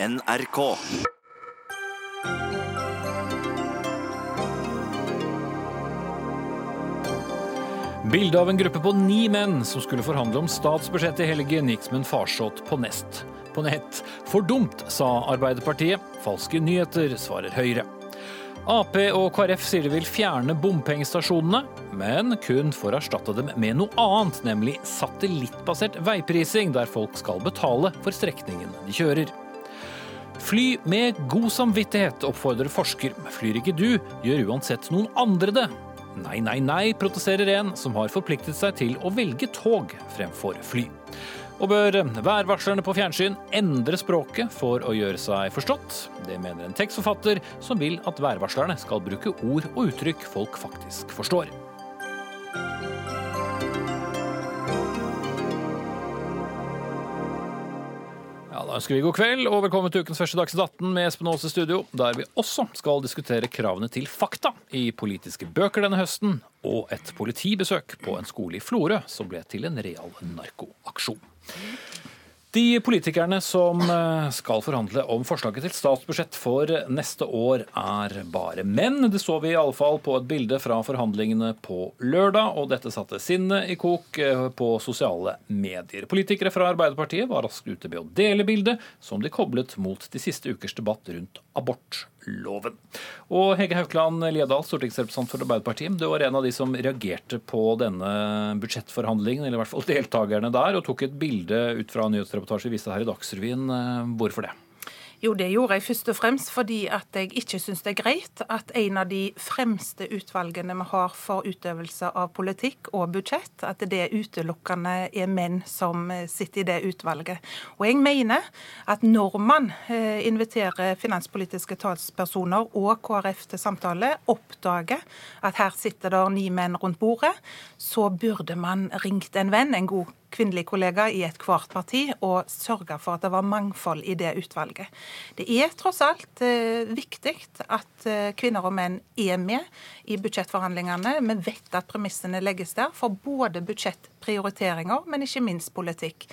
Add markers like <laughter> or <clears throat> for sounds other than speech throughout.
NRK. Bildet av en gruppe på ni menn som skulle forhandle om statsbudsjettet i helgen, gikk som en farsott på nest. På nett. For dumt, sa Arbeiderpartiet. Falske nyheter, svarer Høyre. Ap og KrF sier de vil fjerne bompengestasjonene, men kun for å erstatte dem med noe annet, nemlig satellittbasert veiprising, der folk skal betale for strekningen de kjører. Fly med god samvittighet, oppfordrer forsker. Flyr ikke du, gjør uansett noen andre det. Nei, nei, nei, protesterer en som har forpliktet seg til å velge tog fremfor fly. Og bør værvarslerne på fjernsyn endre språket for å gjøre seg forstått? Det mener en tekstforfatter som vil at værvarslerne skal bruke ord og uttrykk folk faktisk forstår. Da ønsker vi god kveld og velkommen til ukens første Dagsnytt 18 med Espen Aas i studio, der vi også skal diskutere kravene til fakta i politiske bøker denne høsten, og et politibesøk på en skole i Florø som ble til en real narkoaksjon. De politikerne som eh, skal forhandle om forslaget til statsbudsjett for neste år, er bare menn. Det så vi i alle fall på et bilde fra forhandlingene på lørdag, og dette satte sinnet i kok eh, på sosiale medier. Politikere fra Arbeiderpartiet var raskt ute med å dele bildet, som de koblet mot de siste ukers debatt rundt abortloven. Og Hege Haukeland Liadal, stortingsrepresentant for Arbeiderpartiet, du var en av de som reagerte på denne budsjettforhandlingen, eller i hvert fall deltakerne der, og tok et bilde ut fra nyhetsreportasje vi viste her i Dagsrevyen. Hvorfor det? Jo, det gjorde jeg først og fremst fordi at jeg ikke syns det er greit at en av de fremste utvalgene vi har for utøvelse av politikk og budsjett, at det utelukkende er menn som sitter i det utvalget. Og jeg mener at når man eh, inviterer finanspolitiske talspersoner og KrF til samtale, oppdager at her sitter det ni menn rundt bordet, så burde man ringt en venn, en god kvinnelig kollega i et hvert parti og sørge for at det var mangfold i det utvalget. Det er tross alt eh, viktig at eh, kvinner og menn er med i budsjettforhandlingene. Vi vet at premissene legges der for både budsjettprioriteringer, men ikke minst politikk.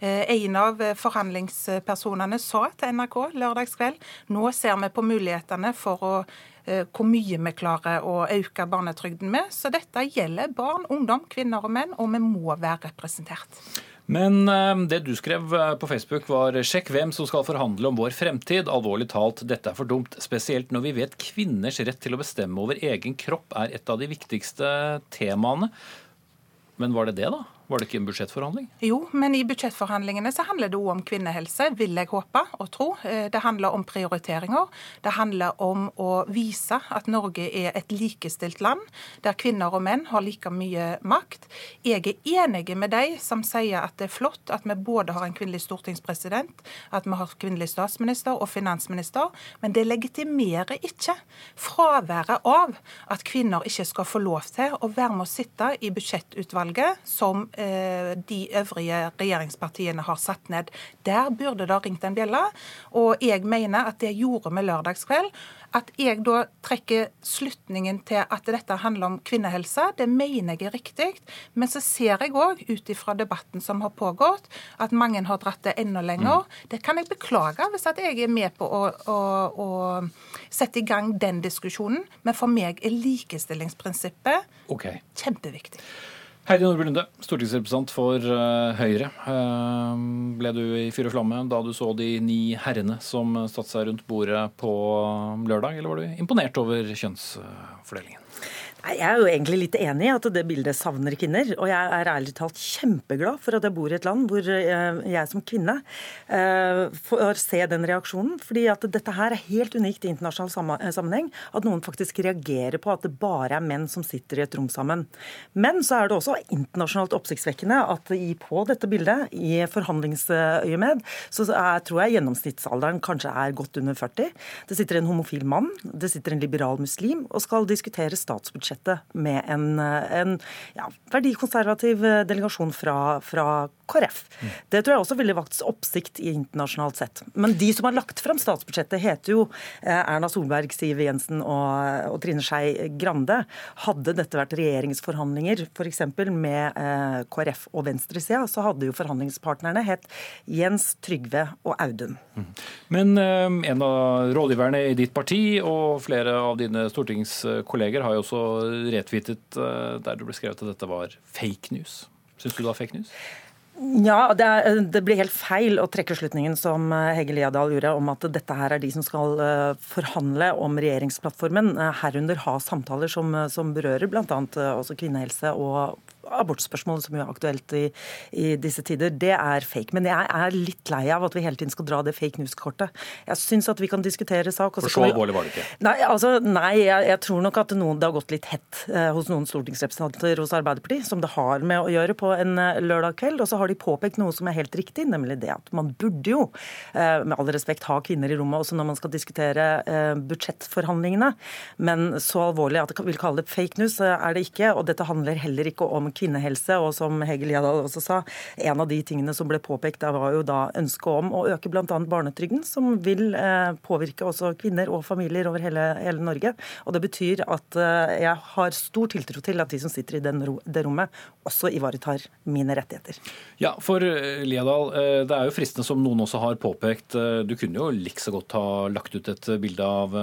Eh, en av forhandlingspersonene sa til NRK lørdagskveld nå ser vi på mulighetene for å eh, hvor mye vi klarer å øke barnetrygden med. Så dette gjelder barn, ungdom, kvinner og menn, og vi må være representert. Men eh, det du skrev eh, på Facebook var 'sjekk hvem som skal forhandle om vår fremtid'. Alvorlig talt, dette er for dumt. Spesielt når vi vet kvinners rett til å bestemme over egen kropp er et av de viktigste temaene. Men var det det, da? Var det ikke en budsjettforhandling? Jo, men i budsjettforhandlingene så handler det òg om kvinnehelse, vil jeg håpe og tro. Eh, det handler om prioriteringer. Det handler om å vise at Norge er et likestilt land, der kvinner og menn har like mye makt. Jeg er enig med de som sier at det er flott at vi både har en kvinnelig stortingspresident, at vi har kvinnelig statsminister og finansminister, men det legitimerer ikke fraværet av at kvinner ikke skal få lov til å være med å sitte i budsjettutvalget som de øvrige regjeringspartiene har satt ned. Der burde det ringt en bjelle. Og jeg mener at det gjorde vi lørdagskveld. At jeg da trekker slutningen til at dette handler om kvinnehelse, det mener jeg er riktig. Men så ser jeg òg, ut ifra debatten som har pågått, at mange har dratt det enda lenger. Mm. Det kan jeg beklage hvis at jeg er med på å, å, å sette i gang den diskusjonen. Men for meg er likestillingsprinsippet okay. kjempeviktig. Heidi Nordby Lunde, stortingsrepresentant for uh, Høyre. Uh, ble du i fyr og flamme da du så de ni herrene som satte seg rundt bordet på lørdag, eller var du imponert over kjønnsfordelingen? Jeg er jo egentlig litt enig i at det bildet savner kvinner. Og jeg er ærlig talt kjempeglad for at jeg bor i et land hvor eh, jeg som kvinne eh, får se den reaksjonen. fordi at dette her er helt unikt i internasjonal eh, sammenheng. At noen faktisk reagerer på at det bare er menn som sitter i et rom sammen. Men så er det også internasjonalt oppsiktsvekkende at på dette bildet, i forhandlingsøyemed, så er, tror jeg gjennomsnittsalderen kanskje er godt under 40. Det sitter en homofil mann, det sitter en liberal muslim og skal diskutere statsbudsjett statsbudsjettet med en, en ja, verdikonservativ delegasjon fra, fra KrF. Mm. Det tror jeg også ville vakt oppsikt i internasjonalt sett. Men de som har lagt fram statsbudsjettet, heter jo Erna Solberg, Siv Jensen og, og Trine Skei Grande. Hadde dette vært regjeringsforhandlinger f.eks. med eh, KrF og venstresida, så hadde jo forhandlingspartnerne hett Jens, Trygve og Audun. Mm. Men eh, en av rådgiverne i ditt parti og flere av dine stortingskolleger har jo også retweetet eh, der det ble skrevet at dette var fake news. Syns du det var fake news? Ja, det, er, det, blir helt feil å trekke slutningen som eh, Hege Liadal gjorde, om at dette her er de som skal eh, forhandle om regjeringsplattformen, herunder ha samtaler som, som berører bl.a. også kvinnehelse og abortspørsmålet, som er aktuelt i, i, disse tider, det er fake. Men jeg er litt lei av at vi hele tiden skal dra det fake news-kortet. Jeg syns at vi kan diskutere sak. For så alvorlig var det ikke? Nei, altså, nei jeg, jeg, tror nok at noen, det har gått litt hett eh, hos noen stortingsrepresentanter hos Arbeiderpartiet, som det har med å gjøre på en eh, lørdag kveld. Og så har de påpekt noe som er helt riktig, nemlig det at man burde jo, eh, med all respekt, ha kvinner i rommet også når man skal diskutere eh, budsjettforhandlingene. Men så alvorlig at jeg vil kalle det fake news, eh, er det ikke. Og dette handler heller ikke om kvinnehelse. Og som Hegel Jadal også sa, en av de tingene som ble påpekt der, var jo da ønsket om å øke bl.a. barnetrygden, som vil eh, påvirke også kvinner og familier over hele, hele, Norge. Og det betyr at eh, jeg har stor tiltro til at de som sitter i den, det rommet, også ivaretar mine rettigheter. Ja, for eh, Liadal, det er jo fristende som noen også har påpekt. Du kunne jo like så godt ha lagt ut et bilde av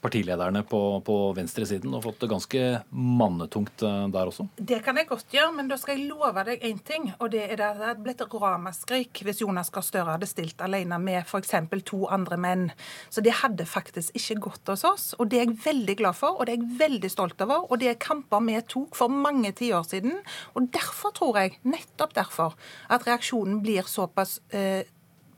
partilederne på, på venstresiden og fått det ganske mannetungt eh, der også? Det kan jeg godt gjøre, men da skal jeg love deg én ting. Og det er at det hadde blitt ramaskrik hvis Jonas Gahr Støre hadde stilt alene med f.eks. to andre menn. Så det hadde faktisk ikke gått hos oss. Og det er jeg veldig glad for, og det er jeg veldig stolt over. Og det er kamper vi tok for mange tiår siden. Og derfor tror jeg, nettopp derfor, at reaksjonen blir såpass eh,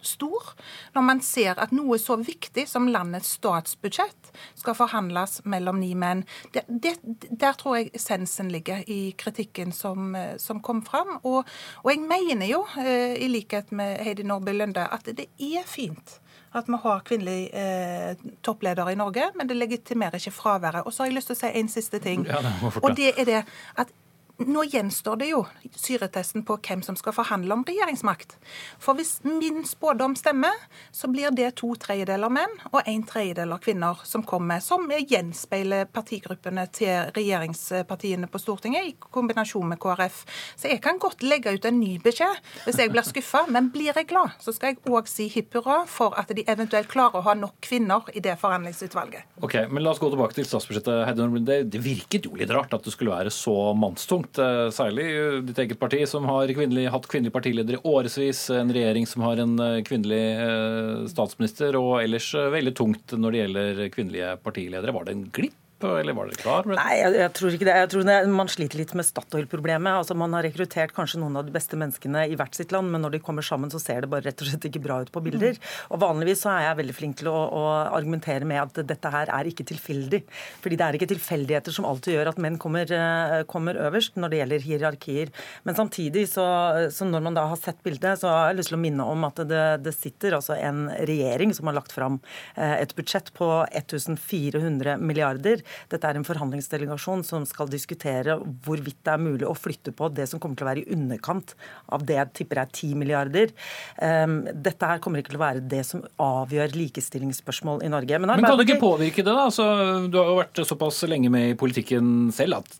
stor når man ser at noe så viktig som landets statsbudsjett skal forhandles mellom ni menn. Det, det, der tror jeg essensen ligger i kritikken som, som kom fram. Og, og, jeg mener jo, eh, i likhet med Heidi Nordby Lunde, at det er fint at vi har kvinnelig eh, toppleder i Norge, men det legitimerer ikke fraværet. Og så har jeg lyst til å si en siste ting. Ja, det og det er det at nå gjenstår det jo syretesten på hvem som skal forhandle om regjeringsmakt. For hvis min spådom stemmer, så blir det to tredjedeler menn og en tredjedel kvinner som kommer, som gjenspeiler partigruppene til regjeringspartiene på Stortinget i kombinasjon med KrF. Så jeg kan godt legge ut en ny beskjed hvis jeg blir skuffa, men blir jeg glad, så skal jeg òg si hipp hurra for at de eventuelt klarer å ha nok kvinner i det forhandlingsutvalget. Ok, men La oss gå tilbake til statsbudsjettet. Det virket jo litt rart at det skulle være så mannstungt punkt, eh, særlig ditt eget parti, som har kvinnelig, hatt kvinnelig partileder i årevis, en regjering som har en eh, kvinnelig eh, statsminister, og ellers veldig tungt når det gjelder kvinnelige partiledere. Var det en glipp? Eller var dere klar? Nei, jeg, jeg, tror ikke det. Jeg tror det, Man sliter litt med Statoil-problemet. Altså, Man har rekruttert kanskje noen av de beste menneskene i hvert sitt land, men når de kommer sammen, så ser det bare rett og slett ikke bra ut på bilder. Og Vanligvis så er jeg veldig flink til å, å argumentere med at dette her er ikke tilfeldig. Fordi det er ikke tilfeldigheter som alltid gjør at menn kommer, eh, kommer øverst når det gjelder hierarkier. Men samtidig, så, så, når man da har sett bildet, så har jeg lyst til å minne om at det, det sitter altså en regjering som har lagt fram eh, et budsjett på 1400 milliarder. Dette er en forhandlingsdelegasjon som skal diskutere hvorvidt det er mulig å flytte på det som kommer til å være i underkant av det jeg tipper er 10 milliarder. Ehm, dette her kommer ikke til å være det som avgjør likestillingsspørsmål i Norge. Men, Men kan du ikke påvirke det? da? Altså, du har jo vært såpass lenge med i politikken selv at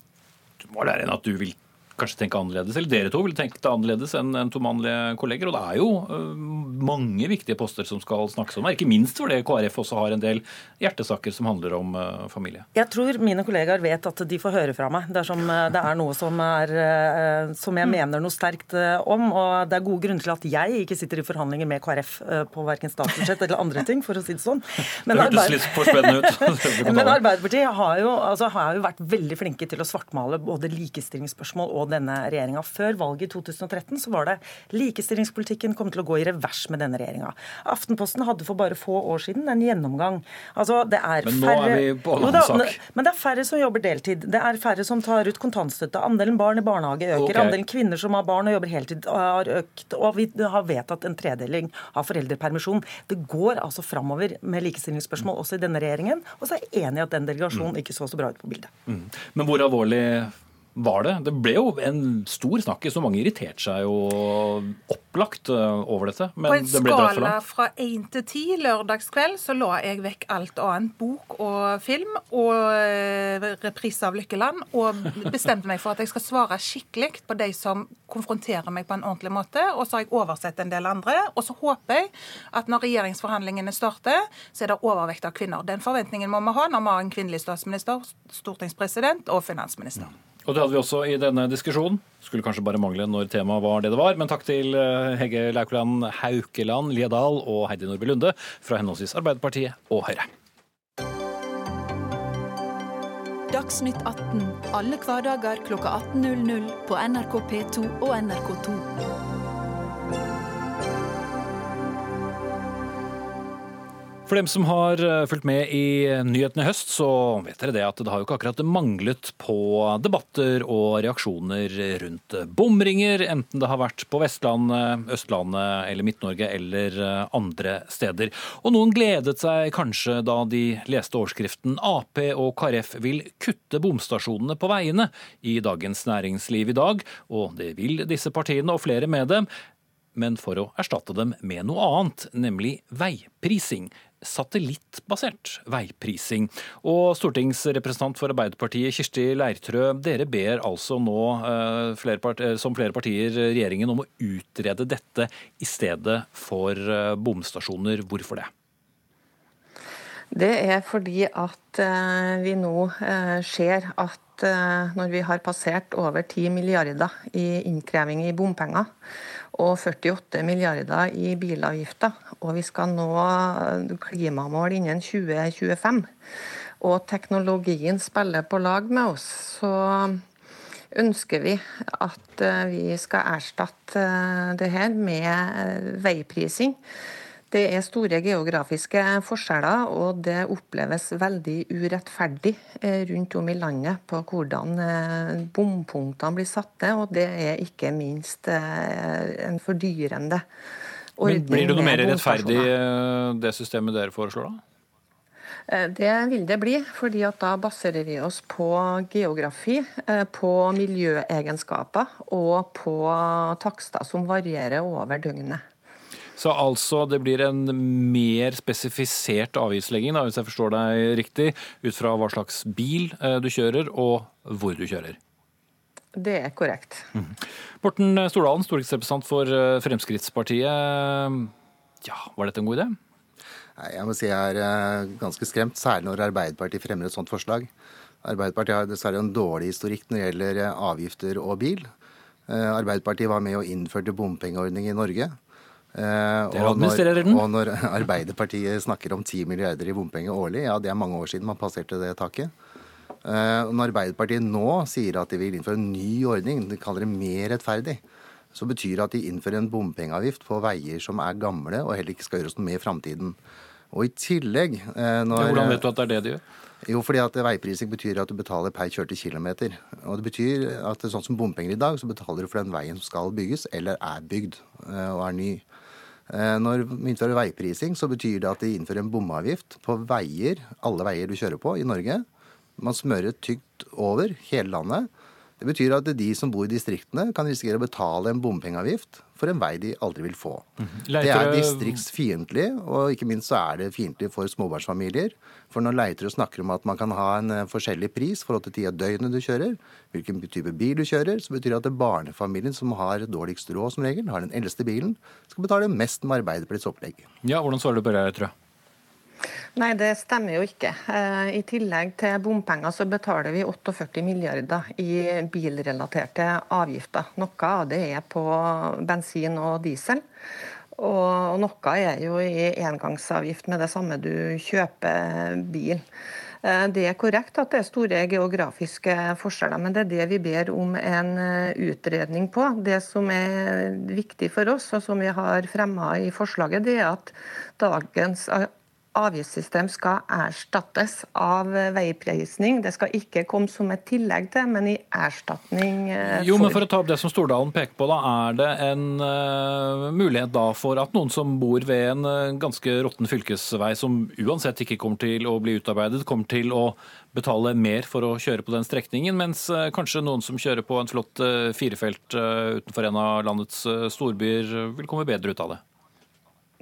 du må lære en at du vil kanskje tenke annerledes, eller dere to ville tenkt annerledes enn en to mannlige kolleger. Og det er jo uh, mange viktige poster som skal snakkes om her, ikke minst fordi KrF også har en del hjertesaker som handler om uh, familie. Jeg tror mine kollegaer vet at de får høre fra meg dersom uh, det er noe som, er, som jeg mener noe sterkt om. Og det er gode grunner til at jeg ikke sitter i forhandlinger med KrF på verken statsbudsjett eller andre ting, for å si det sånn. <laughs> Men, det hørtes litt for spennende ut. <laughs> Men Arbeiderpartiet har jo, altså, har jo vært veldig flinke til å svartmale både likestillingsspørsmål og denne regjeringa. Før valget i 2013 så var det likestillingspolitikken kom til å gå i revers med denne regjeringa. Aftenposten hadde for bare få år siden en gjennomgang. Altså, det er men nå færre, er vi på en annen sak. Men det er færre som jobber deltid. Det er færre som tar ut kontantstøtte. Andelen barn i barnehage øker. Okay. Andelen kvinner som har barn og jobber heltid har økt. Og vi har vedtatt en tredeling av foreldrepermisjon. Det går altså framover med likestillingsspørsmål også i denne regjeringen. Og så er jeg enig i at den delegasjonen ikke så så bra ut på bildet. Men hvor alvorlig var det? Det ble jo en stor snakkis, og mange irriterte seg jo opplagt eh, over dette. På Men en det ble dratt for skala fra én til ti lørdagskveld så la jeg vekk alt annet, bok og film, og eh, reprise av Lykkeland, og bestemte meg for at jeg skal svare skikkelig på de som konfronterer meg på en ordentlig måte. Og så har jeg oversett en del andre. Og så håper jeg at når regjeringsforhandlingene starter, så er det overvekt av kvinner. Den forventningen må vi ha når vi har en kvinnelig statsminister, stortingspresident og finansminister. Og det hadde vi også i denne diskusjonen. Skulle kanskje bare mangle når temaet var det det var. Men takk til eh, Hege Laukeland Haukeland Liadal og Heidi Nordby Lunde fra henholdsvis Arbeiderpartiet og Høyre. Dagsnytt 18 alle hverdager kl 18.00 på NRK P2 og NRK2. For dem som har eh, fulgt med i nyhetene i høst, så vet dere det at det har jo ikke akkurat manglet på debatter og reaksjoner rundt bomringer, enten det har vært på Vestlandet, Østlandet eller Midt-Norge eller eh, andre steder. Og noen gledet seg kanskje da de leste overskriften Ap og KrF vil kutte bomstasjonene på veiene i Dagens Næringsliv i dag, og det vil disse partiene og flere med dem men for å erstatte dem med noe annet, nemlig veiprising. Satellittbasert veiprising. Og stortingsrepresentant for Arbeiderpartiet Kirsti Leirtrø, dere ber altså nå, eh, flere eh, som flere partier, regjeringen om å utrede dette i stedet for eh, bomstasjoner. Hvorfor det? Det er fordi at vi nå ser at når vi har passert over 10 milliarder i innkreving i bompenger, og 48 milliarder i bilavgifter, og vi skal nå klimamål innen 2025, og teknologien spiller på lag med oss, så ønsker vi at eh, vi skal erstatte eh, det her med eh, veiprising. Det er store geografiske forskjeller, og det oppleves veldig urettferdig eh, rundt om i landet på hvordan eh, bompunktene blir satt ned, og det er ikke minst eh, en fordyrende Men ordning. blir det noe mer rettferdig det systemet dere foreslår da? Det vil det bli, fordi da baserer vi oss på geografi, på miljøegenskaper og på takster som varierer over døgnet. Så altså det blir en mer spesifisert avgiftslegging, da, hvis jeg forstår deg riktig, ut fra hva slags bil eh, du kjører og hvor du kjører. Det er korrekt. Morten Stordalen, stortingsrepresentant for eh, Fremskrittspartiet. Ja, var dette en god idé? Nei, Jeg må si jeg er eh, ganske skremt, særlig når Arbeiderpartiet fremmer et sånt forslag. Arbeiderpartiet har dessverre en dårlig historikk når det gjelder avgifter og bil. Eh, Arbeiderpartiet var med og innførte bompengeordning i Norge. Eh, Dere administrerer den. Og når <laughs> Arbeiderpartiet snakker om 10 milliarder i bompenger årlig, ja det er mange år siden man passerte det taket. Eh, Når Arbeiderpartiet nå sier at de vil innføre en ny ordning, de kaller det mer rettferdig, så betyr det at de innfører en bompengeavgift på veier som er gamle og heller ikke skal gjøres noe med i framtiden. Og i tillegg eh, når, hvordan vet du at det er det de gjør? Jo, fordi at veiprising betyr at du betaler per kjørte kilometer. Og det betyr at sånn som bompenger i dag, så betaler du for den veien som skal bygges, eller er bygd og er ny. Eh, Når vi innfører veiprising, så betyr det at de innfører en bomavgift på veier, alle veier du kjører på i Norge. Man smører tykt over hele landet. Det betyr at de som bor i distriktene, kan risikere å betale en bompengeavgift for en vei de aldri vil få. Det er distriktsfiendtlig, og ikke minst så er det fiendtlig for småbarnsfamilier. For når Leiterød snakker om at man kan ha en eh, forskjellig pris forhold til tida døgnet du kjører, hvilken type bil du kjører, så betyr det at det barnefamilien som har dårligst råd som regel, har den eldste bilen, skal betale mest med Arbeiderpartiets opplegg. Ja, hvordan svarer du på det, tror jeg? Nei, det stemmer jo ikke. Eh, I tillegg til bompenger så betaler vi 48 milliarder i bilrelaterte avgifter. Noe av det er på bensin og diesel. Og noe er jo i engangsavgift med det samme du kjøper bil. Eh, det er korrekt at det er store geografiske forskjeller, men det er det vi ber om en eh, utredning på. Det som er viktig for oss, og som vi har fremma i forslaget, det er at dagens avgiftssystem skal erstattes av veiprisning. Det skal ikke komme som et tillegg til, men i erstatning for Jo, men For å ta opp det som Stordalen peker på, da, er det en uh, mulighet da for at noen som bor ved en uh, ganske råtten fylkesvei, som uansett ikke kommer til å bli utarbeidet, kommer til å betale mer for å kjøre på den strekningen, mens uh, kanskje noen som kjører på en flott firefelt utenfor en av landets storbyer, vil komme bedre ut av det?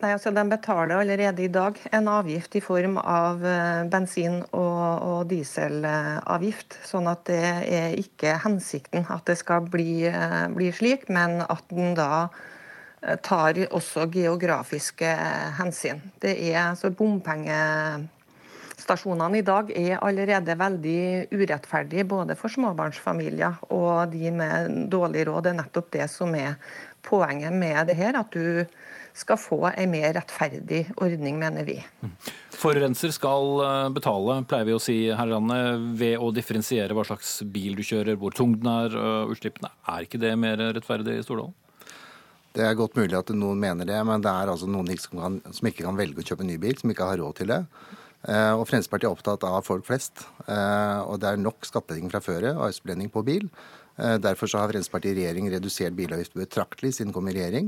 Nei, altså De betaler allerede i dag en avgift i form av eh, bensin- og, og dieselavgift. Sånn at det er ikke hensikten at det skal bli, eh, bli slik, men at den da eh, tar også geografiske hensyn. Det er altså Bompengestasjonene i dag er allerede veldig urettferdige både for småbarnsfamilier og de med dårlig råd. Det er nettopp det som er poenget med det her. at du skal få en mer rettferdig ordning, mener vi. Forurenser skal eh, betale, pleier vi å si her i landet, ved å differensiere hva slags bil du kjører, hvor tung den er, utslippene. Er ikke det mer rettferdig i Stordalen? Det er godt mulig at noen mener det, men det er altså noen som, kan, som ikke kan velge å kjøpe ny bil, som ikke har råd til det. Eh, og Fremskrittspartiet er opptatt av folk flest. Eh, og det er nok skattlegging fra før av avgiftsbelønning på bil. Derfor så har Fremskrittspartiet i regjering redusert bilavgifter betraktelig siden de kom i regjering.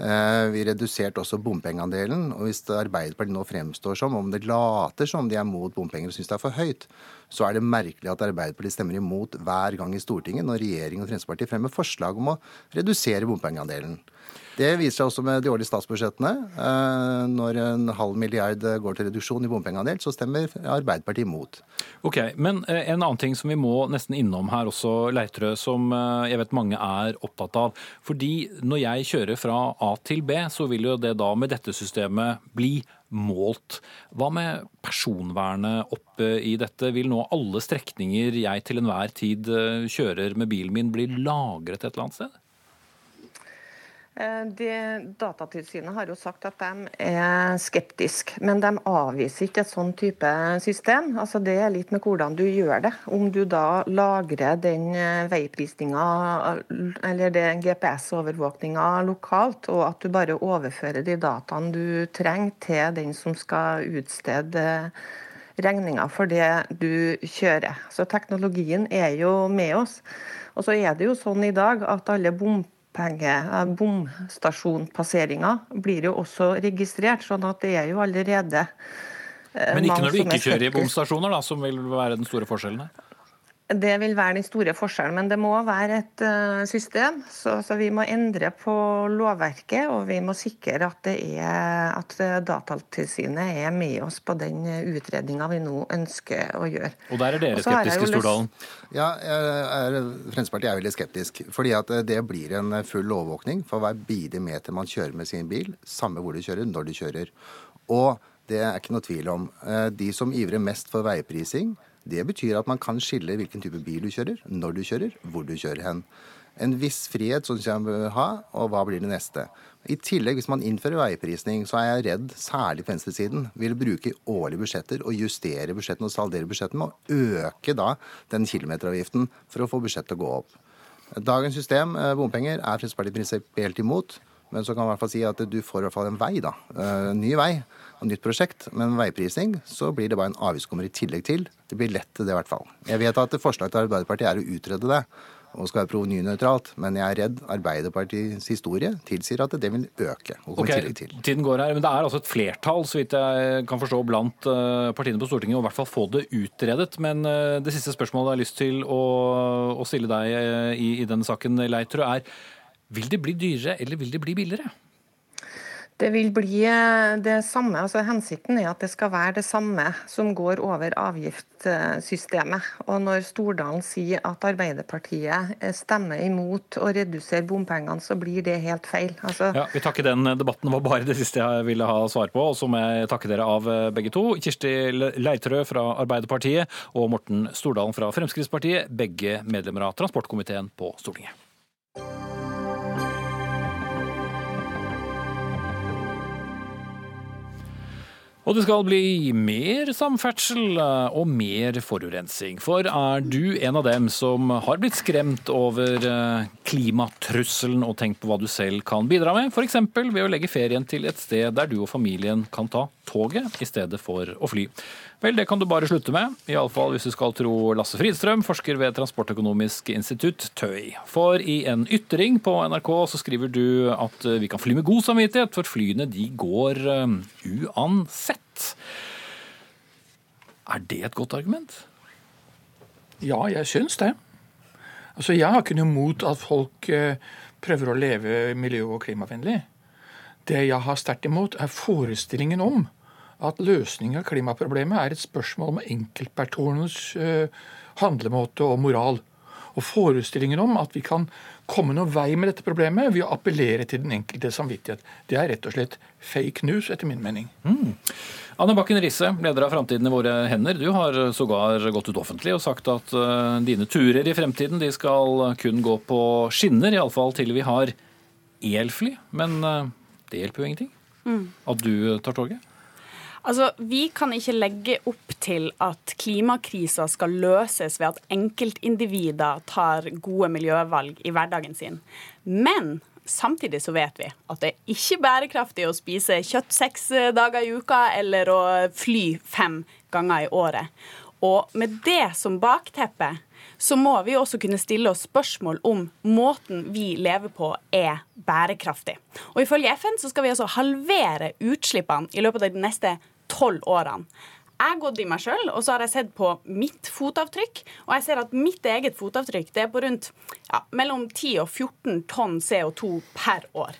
Eh, vi reduserte også bompengeandelen. og Hvis Arbeiderpartiet nå fremstår som om det later som de er mot bompenger og syns det er for høyt, så er det merkelig at Arbeiderpartiet stemmer imot hver gang i Stortinget når regjeringen og Fremskrittspartiet fremmer forslag om å redusere bompengeandelen. Det viser seg også med de årlige statsbudsjettene. Eh, når en halv milliard går til reduksjon i bompengeandel, så stemmer Arbeiderpartiet imot. Ok, Men eh, en annen ting som vi må nesten innom her også, Leitrø, som eh, jeg vet mange er opptatt av. Fordi når jeg kjører fra A til B, så vil jo det da med dette systemet bli målt. Hva med personvernet oppe i dette? Vil nå alle strekninger jeg til enhver tid kjører med bilen min, bli lagret et eller annet sted? Eh, det, Datatilsynet har jo sagt at de er skeptiske, men de avviser ikke et sånn type system. Altså det er litt med hvordan du gjør det. Om du da lagrer den eh, veiprisninga eller GPS-overvåkninga lokalt, og at du bare overfører de dataene du trenger til den som skal utstede regninga for det du kjører. Så teknologien er jo med oss. Og så er det jo sånn i dag at alle bompenger Eh, bomstasjonpasseringer blir jo også registrert, sånn at det er jo allerede eh, Men ikke når du ikke kjører i bomstasjoner, da, som vil være den store forskjellen her? Det vil være den store forskjellen, men det må være et uh, system. Så, så, vi må endre på lovverket, og vi må sikre at, er, at Datatilsynet er med oss på den utredninga vi nå ønsker å gjøre. Og der er dere skeptiske, Stordalen? Ja, er, Fremskrittspartiet er veldig skeptisk. Fordi at det blir en full overvåkning for hver bilemeter man kjører med sin bil, samme hvor du kjører, når du kjører. Og det er ikke noe tvil om. Eh, de som ivrer mest for veiprising, det betyr at man kan skille hvilken type bil du kjører, når du kjører, hvor du kjører hen. En viss frihet syns jeg bør ha, og hva blir det neste? I tillegg, hvis man innfører veiprisning, så er jeg redd, særlig på venstresiden, vil bruke årlige budsjetter og justere budsjettene og saldere budsjettene med å øke da den kilometeravgiften for å få budsjettet til å gå opp. Dagens system, eh, bompenger, er Fremskrittspartiet prinsipielt imot. Men så kan man i hvert fall si at du får i hvert fall en vei, da. Eh, ny vei og nytt prosjekt. Men veiprising så blir det bare en avgiftskommer i tillegg til. Det blir lett til det, i hvert fall. Jeg vet at forslaget til Arbeiderpartiet er å utrede det og skal være provenynøytralt, men jeg er redd Arbeiderpartiets historie tilsier at det vil øke. og komme okay, tillegg til. Tiden går her, men Det er altså et flertall så vidt jeg kan forstå, blant eh, partiene på Stortinget, å i hvert fall få det utredet. Men eh, det siste spørsmålet jeg har lyst til å, å stille deg i, i denne saken, Leitrø, er vil det bli dyrere eller vil det bli billigere? Det vil bli eh, det samme. altså Hensikten er at det skal være det samme som går over avgiftssystemet. Og Når Stordalen sier at Arbeiderpartiet eh, stemmer imot å redusere bompengene, så blir det helt feil. Altså... Ja, Vi takker den debatten. Var bare det siste jeg ville ha svar på. Og så må jeg takke dere av eh, begge to. Kirsti Leirtrø fra Arbeiderpartiet og Morten Stordalen fra Fremskrittspartiet, begge medlemmer av transportkomiteen på Stortinget. Og det skal bli mer samferdsel eh, og mer forurensing. For er du en av dem som har blitt skremt over eh, klimatrusselen og tenkt på hva du selv kan bidra med, f.eks. ved å legge ferien til et sted der du og familien kan ta toget i stedet for å fly? Vel, det kan du bare slutte med, iallfall hvis du skal tro Lasse Fridstrøm, forsker ved Transportøkonomisk institutt, TØI. For i en ytring på NRK så skriver du at vi kan fly med god samvittighet, for flyene de går uh, uansett. Er det et godt argument? Ja, jeg syns det. Altså, Jeg har ikke noe imot at folk uh, prøver å leve miljø- og klimavennlig. Det jeg har sterkt imot, er forestillingen om at løsningen av klimaproblemet er et spørsmål om enkeltpersoners uh, handlemåte og moral. Og forestillingen om at vi kan komme noen vei med dette problemet ved å appellere til den enkelte samvittighet. Det er rett og slett fake news, etter min mening. Mm. Anne Bakken Risse, leder av Framtiden i våre hender. Du har sågar gått ut offentlig og sagt at uh, dine turer i fremtiden de skal kun gå på skinner, iallfall til vi har elfly. Men uh, det hjelper jo ingenting mm. at du tar toget? Altså, Vi kan ikke legge opp til at klimakrisa skal løses ved at enkeltindivider tar gode miljøvalg i hverdagen sin. Men samtidig så vet vi at det er ikke bærekraftig å spise kjøtt seks dager i uka eller å fly fem ganger i året. Og med det som bakteppe så må vi også kunne stille oss spørsmål om måten vi lever på er bærekraftig. Og Ifølge FN så skal vi altså halvere utslippene i løpet av de neste tolv årene. Jeg har gått i meg sjøl, og så har jeg sett på mitt fotavtrykk. Og jeg ser at mitt eget fotavtrykk det er på rundt ja, mellom 10 og 14 tonn CO2 per år.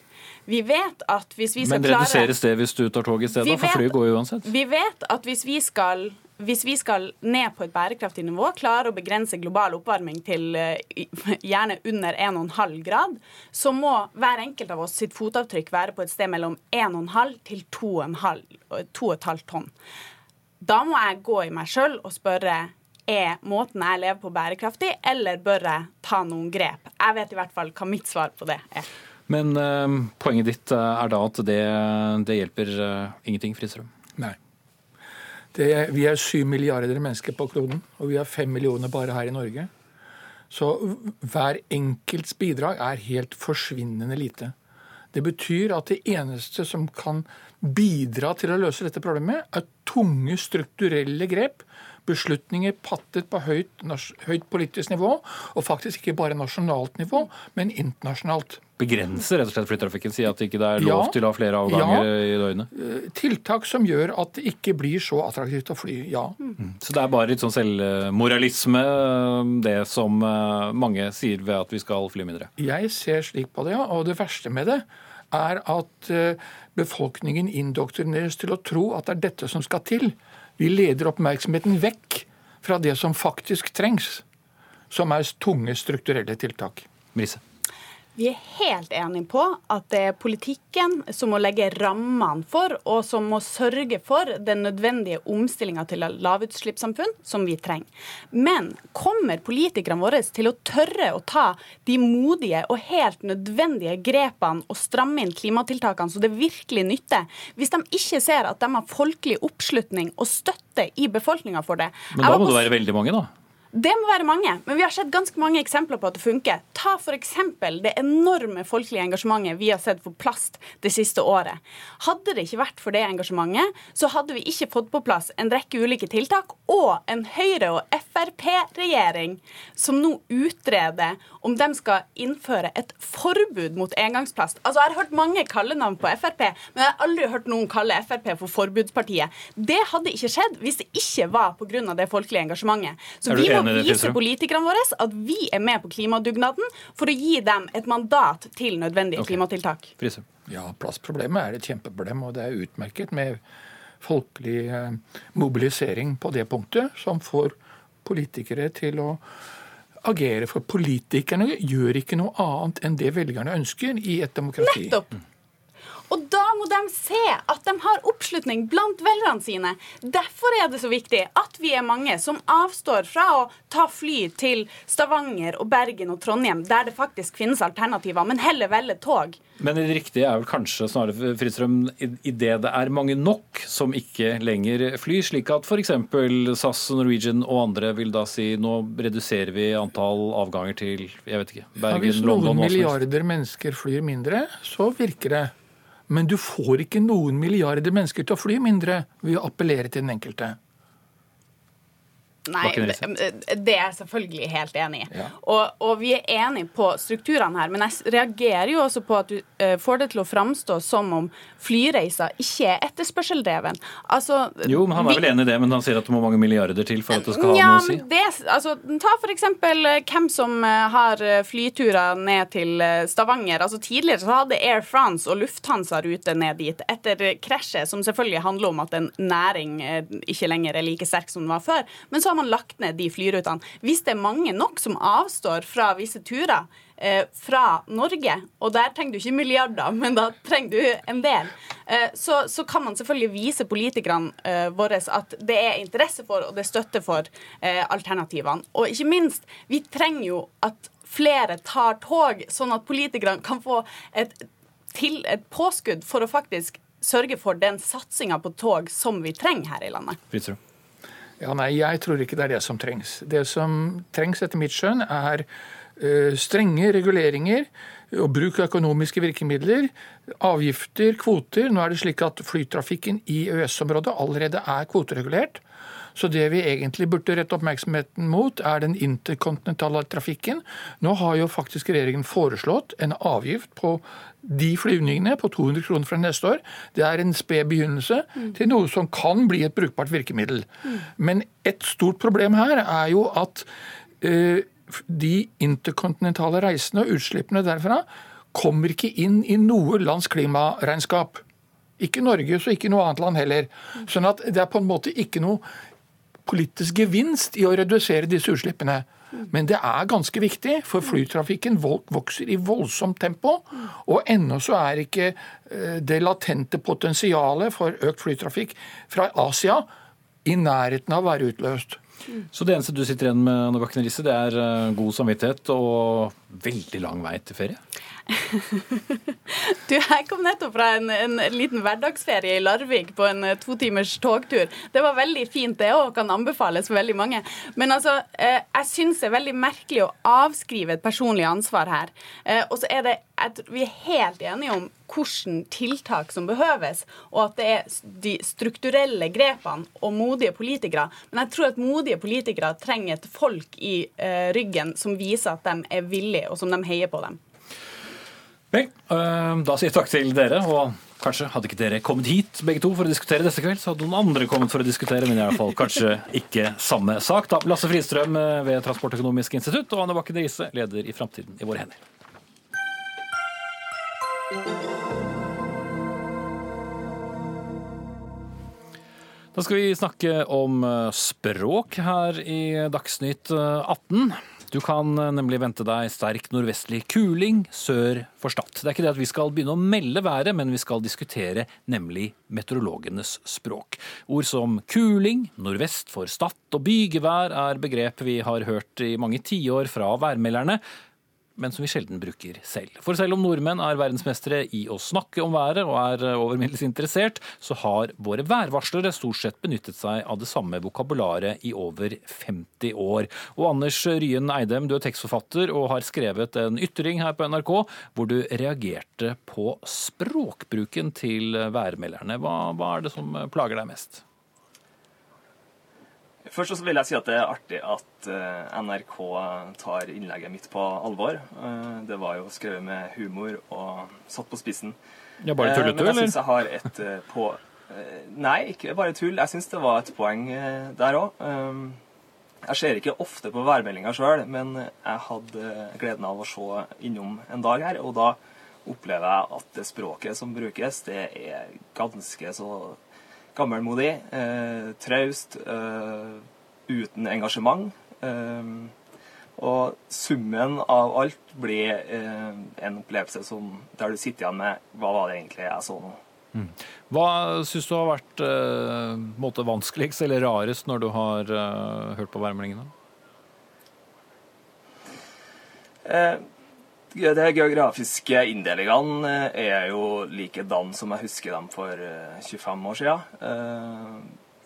Vi vet at hvis vi skal Men reduseres det hvis du tar tog i stedet? For flyet går jo uansett. Vi vet at hvis vi skal hvis vi skal ned på et bærekraftig nivå, klare å begrense global oppvarming til uh, gjerne under 1,5 grad, så må hver enkelt av oss sitt fotavtrykk være på et sted mellom 1,5 til 2,5 tonn. Da må jeg gå i meg sjøl og spørre er måten jeg lever på bærekraftig, eller bør jeg ta noen grep? Jeg vet i hvert fall hva mitt svar på det er. Men uh, poenget ditt er da at det, det hjelper uh, ingenting, Fristrøm? Nei. Er, vi er syv milliarder mennesker på kloden, og vi har fem millioner bare her i Norge. Så hver enkelts bidrag er helt forsvinnende lite. Det betyr at det eneste som kan bidra til å løse dette problemet, er tunge strukturelle grep beslutninger pattet på høyt, høyt, politisk nivå, og faktisk ikke bare nasjonalt nivå, men internasjonalt. Begrenser rett og slett flytrafikken? Si at det ikke er lov ja, til å ha flere avganger ja, i døgnet? Eh, tiltak som gjør at det ikke blir så attraktivt å fly, ja. Mm. Så det er bare litt sånn selvmoralisme, det som eh, mange sier ved at vi skal fly mindre? Jeg ser slik på det, ja. Og det verste med det er at eh, befolkningen indoktrineres til å tro at det er dette som skal til vi leder oppmerksomheten vekk fra det som faktisk trengs, som er tunge strukturelle tiltak. Mrise. Vi er helt enige på at det er politikken som må legge rammene for, og som må sørge for den nødvendige omstillinga til lavutslippssamfunn som vi trenger. Men kommer politikerne våre til å tørre å ta de modige og helt nødvendige grepene og stramme inn klimatiltakene så det virkelig nytter, hvis de ikke ser at de har folkelig oppslutning og støtte i befolkninga for det? Men da må det være veldig mange, da? Det må være mange, men vi har sett ganske mange eksempler på at det funker. Ta f.eks. det enorme folkelige engasjementet vi har sett for plast det siste året. Hadde det ikke vært for det engasjementet, så hadde vi ikke fått på plass en rekke ulike tiltak og en Høyre- og Frp-regjering som nå utreder om de skal innføre et forbud mot engangsplast. Altså, Jeg har hørt mange kallenavn på Frp, men jeg har aldri hørt noen kalle Frp for forbudspartiet. Det hadde ikke skjedd hvis det ikke var pga. det folkelige engasjementet. Så vi må må vise politikerne våre at vi er med på klimadugnaden for å gi dem et mandat til nødvendige okay. klimatiltak. Frise. Ja, plastproblemet er et kjempeproblem, og det er utmerket med folkelig eh, mobilisering på det punktet, som får politikere til å agere. For politikerne gjør ikke noe annet enn det velgerne ønsker i et demokrati. Nettopp! Og da må de se at de har oppslutning blant velgerne sine. Derfor er det så viktig at vi er mange som avstår fra å ta fly til Stavanger og Bergen og Trondheim, der det faktisk finnes alternativer, men heller velger tog. Men det riktige er vel kanskje snarere Fridstrøm, i det det er mange nok som ikke lenger flyr, slik at f.eks. SAS, Norwegian og andre vil da si nå reduserer vi antall avganger til jeg vet ikke, Bergen, Bergen, hvis noen London milliarder mennesker flyr mindre, så virker det. Men du får ikke noen milliarder mennesker til å fly mindre ved å appellere til den enkelte. Nei, det, det er jeg selvfølgelig helt enig i. Ja. Og, og vi er enige på strukturene her, men jeg reagerer jo også på at du uh, får det til å framstå som om flyreiser ikke er etterspørseldreven. Altså, Jo, men Han er vi- vel enig i det, men han sier at det må mange milliarder til for at det skal ha ja, noe å si. det, altså, ta eksempel eh, hvem som eh, har eh, flyturer ned til eh, Stavanger. Altså Tidligere så hadde Air France og Lufthansa rute ned dit etter eh, krasjet, som selvfølgelig handler om at en næring eh, ikke lenger er like sterk som den var før. Men så har man lagt ned de flyrutene. Hvis det er mange nok som avstår fra visse turer, eh, fra Norge, og der trenger du ikke milliarder, <laughs> men da trenger du en del, eh, så, så kan man selvfølgelig vise politikerne eh, våre at det er interesse for og det er støtte for eh, alternativene. Og ikke minst, vi trenger jo at flere tar tog, sånn at politikerne kan få et, til, et påskudd for å faktisk sørge for den satsinga på tog som vi trenger her i landet. Fridstrøm. Ja, nei, Jeg tror ikke det er det som trengs. Det som trengs etter mitt skjønn, er eh, strenge reguleringer og bruk av økonomiske virkemidler, avgifter, kvoter. Nå er det slik at flytrafikken i EØS-området allerede er kvoteregulert. Så det vi egentlig burde rette oppmerksomheten mot, er den interkontinentale trafikken. Nå har jo faktisk regjeringen foreslått en avgift på de flyvningene på 200 kroner fra neste år. Det er en sped begynnelse til noe som kan bli et brukbart virkemiddel. Men et stort problem her er jo at uh, de interkontinentale reisene og utslippene derfra kommer ikke inn i noe lands klimaregnskap. Ikke Norge, så ikke noe annet land heller. Sånn at det er på en måte ikke noe politisk gevinst i å redusere disse utslippene. Men det er ganske viktig, for flytrafikken vokser i voldsomt tempo. Og ennå så er ikke eh, det latente potensialet for økt flytrafikk fra Asia i nærheten av å være utløst. Så det eneste du sitter igjen med, Anne Bakken Risse, det er eh, god samvittighet og veldig lang vei til ferie? <laughs> Du, Jeg kom nettopp fra en, en liten hverdagsferie i Larvik på en eh, to timers togtur. Det var veldig fint, det òg, kan anbefales for veldig mange. Men altså, eh, jeg syns det er veldig merkelig å avskrive et personlig ansvar her. Eh, og så er det at Vi er helt enige om hvilke tiltak som behøves, og at det er de strukturelle grepene og modige politikere. Men jeg tror at modige politikere trenger et folk i ryggen som viser at de er villige, og som de heier på dem. Vel, øh, da sier jeg takk til dere. og Kanskje hadde ikke dere kommet hit begge to for å diskutere dette kveld, så hadde noen andre kommet for å diskutere, men i hvert fall kanskje ikke samme sak. da. Lasse Fridstrøm øh, ved Transportøkonomisk institutt og Anne Bakken Riise, leder i Framtiden i våre hender. Da skal vi snakke om øh, språk her i Dagsnytt øh, 18. Du kan øh, nemlig vente deg sterk nordvestlig kuling sør for Stad. Det er ikke det at vi skal begynne å melde været, men vi skal diskutere nemlig meteorologenes språk. Ord som kuling, nordvest for Stad og bygevær er begrep vi har hørt i mange tiår fra værmelderne men som vi sjelden bruker selv. For selv om nordmenn er verdensmestere i å snakke om været og er over middels interessert, så har våre værvarslere stort sett benyttet seg av det samme vokabularet i over 50 år. Og Anders Ryen Eidem, du er tekstforfatter og har skrevet en ytring her på NRK hvor du reagerte på språkbruken til værmelderne. Hva, hva er det som plager deg mest? Først så vil jeg si at det er artig at eh, NRK tar innlegget mitt på alvor. Eh, Det var jo skrevet med humor og satt på spissen. Ja, bare Eh, eller? Men jeg syns jeg har et på... Nei, ikke bare tull. Jeg syns det var et poeng der òg. Jeg ser ikke ofte på værmeldinga sjøl, men jeg hadde gleden av å se innom en dag her, og da opplever jeg at det språket som brukes, det er ganske så gammelmodig, eh, traust, eh, uten engasjement. Eh, og summen av alt blir eh, en opplevelse som, der du sitter igjen med Hva var det egentlig jeg så nå? Hva syns du har vært eh, måte vanskeligst eller rarest når du har hørt på værmeldingene? Eh, de geografiske inndelingene eh, er jo likedan som jeg husker dem for eh, 25 år siden. Eh,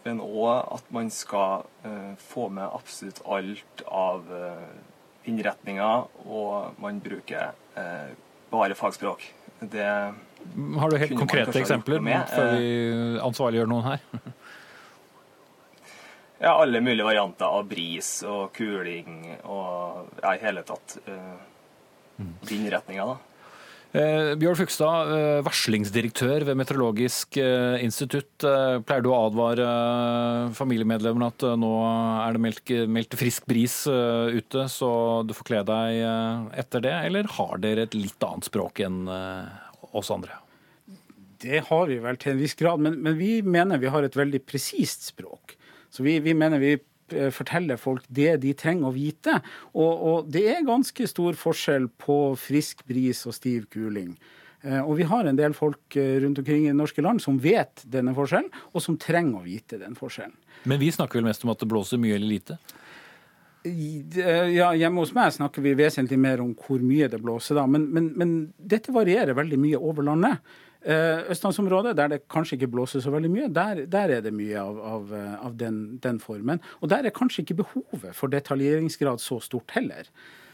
men òg at man skal eh, få med absolutt alt av eh, innretninger, og man bruker eh, bare fagspråk. Det Har du helt konkrete eksempler før eh. vi ansvarliggjør noen her? Ja, alle mulige varianter av bris og kuling og ja, i hele tatt uh, av da. Eh, Bjørn Fugstad, eh, varslingsdirektør ved Meteorologisk eh, institutt. Eh, pleier du å advare eh, familiemedlemmene at eh, nå er det meldt, meldt frisk bris eh, ute, så du får kle deg eh, etter det? Eller har dere et litt annet språk enn eh, oss andre? Det har vi vel til en viss grad, men, men vi mener vi har et veldig presist språk. Så vi, vi mener vi eh, forteller folk det de trenger å vite. Og, og det er ganske stor forskjell på frisk bris og stiv kuling. Eh, Og vi har en del folk eh, rundt omkring i det norske land som vet denne forskjellen, og som trenger å vite den forskjellen. Men vi snakker vel mest om at det blåser mye eller lite? Ja, Hjemme hos meg snakker vi vesentlig mer om hvor mye det blåser, da. Men, men, men dette varierer veldig mye over landet. Eh, Østlandsområdet, der det kanskje ikke blåser så veldig mye, der, der er det mye av, av, eh, av den, den formen. Og der er kanskje ikke behovet for detaljeringsgrad så stort heller.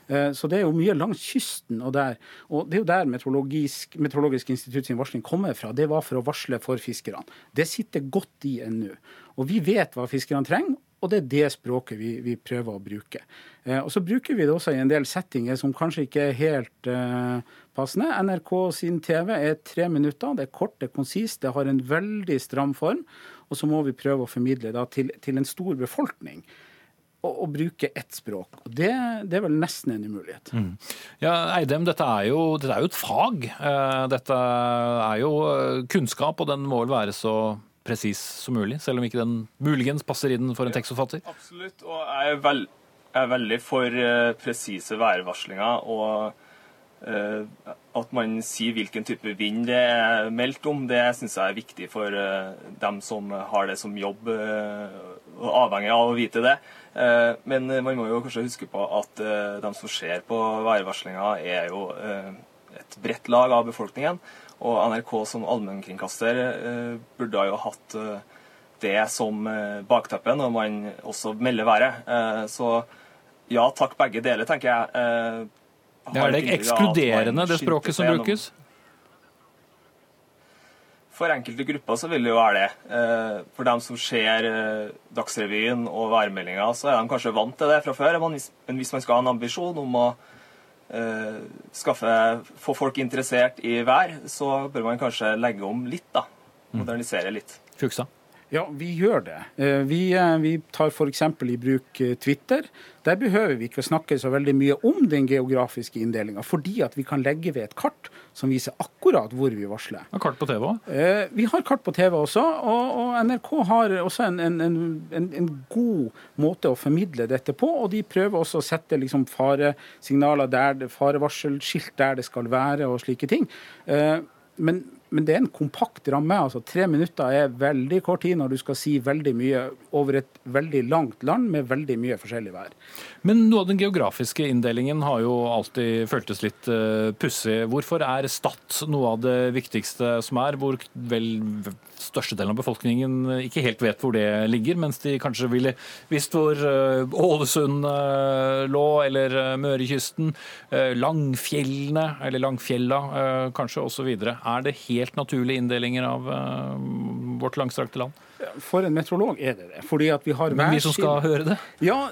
Eh, Så det er jo mye langs kysten og der. Og det er jo der Meteorologisk, institutt sin varsling kommer fra. Det var for å varsle for fiskerne. Det sitter godt i ennå. Og vi vet hva fiskerne trenger, og det er det språket vi, vi prøver å bruke. Eh, og så bruker vi det også i en del settinger som kanskje ikke er helt eh, passende. NRK sin TV er tre minutter. Det er kort, det er konsist, det har en veldig stram form. Og så må vi prøve å formidle da til, til en stor befolkning. Og bruke ett språk. Og det, det er vel nesten en umulighet. Ja, Eidem, dette er jo, dette er jo et fag. Eh, Dette er jo eh, kunnskap, og den må vel være så presis som mulig, selv om ikke den muligens passer inn for en tekstforfatter? Absolutt. Og jeg er, veld, jeg er veldig for uh, presise værvarslinger. Og uh, at man sier hvilken type vind det er meldt om, det syns jeg er viktig for uh, dem som har det som jobb, og avhengig av å vite det. Men man må jo kanskje huske på at de som ser på værvarslinga, er jo et bredt lag av befolkningen. Og NRK som allmennkringkaster eh, burde jo hatt eh, det som eh, bakteppe når man også melder været. Eh, så ja takk, begge deler, tenker jeg. Eh, det er det ekskluderende, det språket som brukes? For enkelte grupper så vil det jo være det. For dem som ser Dagsrevyen og værmeldinga, så er de kanskje vant til det fra før. Men hvis, man skal ha en ambisjon om å skaffe, få folk interessert i vær, så bør man kanskje legge om litt, da. Modernisere litt. Fugstad? Ja, vi gjør det. Eh, Vi, eh, vi tar f.eks. i bruk eh, Twitter. Der behøver vi ikke å snakke så veldig mye om den geografiske inndelinga, fordi at vi kan legge ved et kart som viser akkurat hvor vi varsler. Og kart på TV òg? Vi har kart på TV også, og, og NRK har også en, en, en, en, god måte å formidle dette på. Og de prøver også å sette liksom faresignaler der, det- farevarselskilt der det skal være, og slike ting. Men, men det er en kompakt ramme. altså Tre minutter er veldig kort tid når du skal si veldig mye over et veldig langt land med veldig mye forskjellig vær. Men noe av den geografiske inndelingen har jo alltid føltes litt uh, pussig. Hvorfor er Stad noe av det viktigste som er, hvor vel størstedelen av befolkningen ikke helt vet hvor det ligger, mens de kanskje ville visst hvor eh, Ålesund eh, lå, eller Mørekysten, eh, Langfjellene, eller Langfjella eh, kanskje, osv. Er det helt naturlige inndelinger av eh, vårt langstrakte land? For en meteorolog er det det. fordi at vi har Men vi som skal høre det? Ja,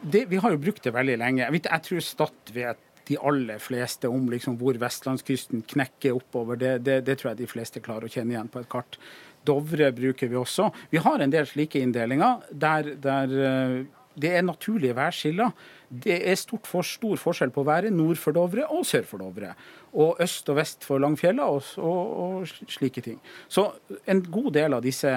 det, vi har jo brukt det veldig lenge. Jeg, tror Stad vet de aller fleste om liksom hvor vestlandskysten knekker oppover. Det, det, det tror jeg de fleste klarer å kjenne igjen på et kart. Dovre bruker vi også. Vi har en del slike inndelinger der, der eh, det er naturlige værskiller. Det er stort for, stor forskjell på været nord for Dovre og sør for Dovre. Og øst og vest for Langfjella og, og, og slike ting. Så en god del av disse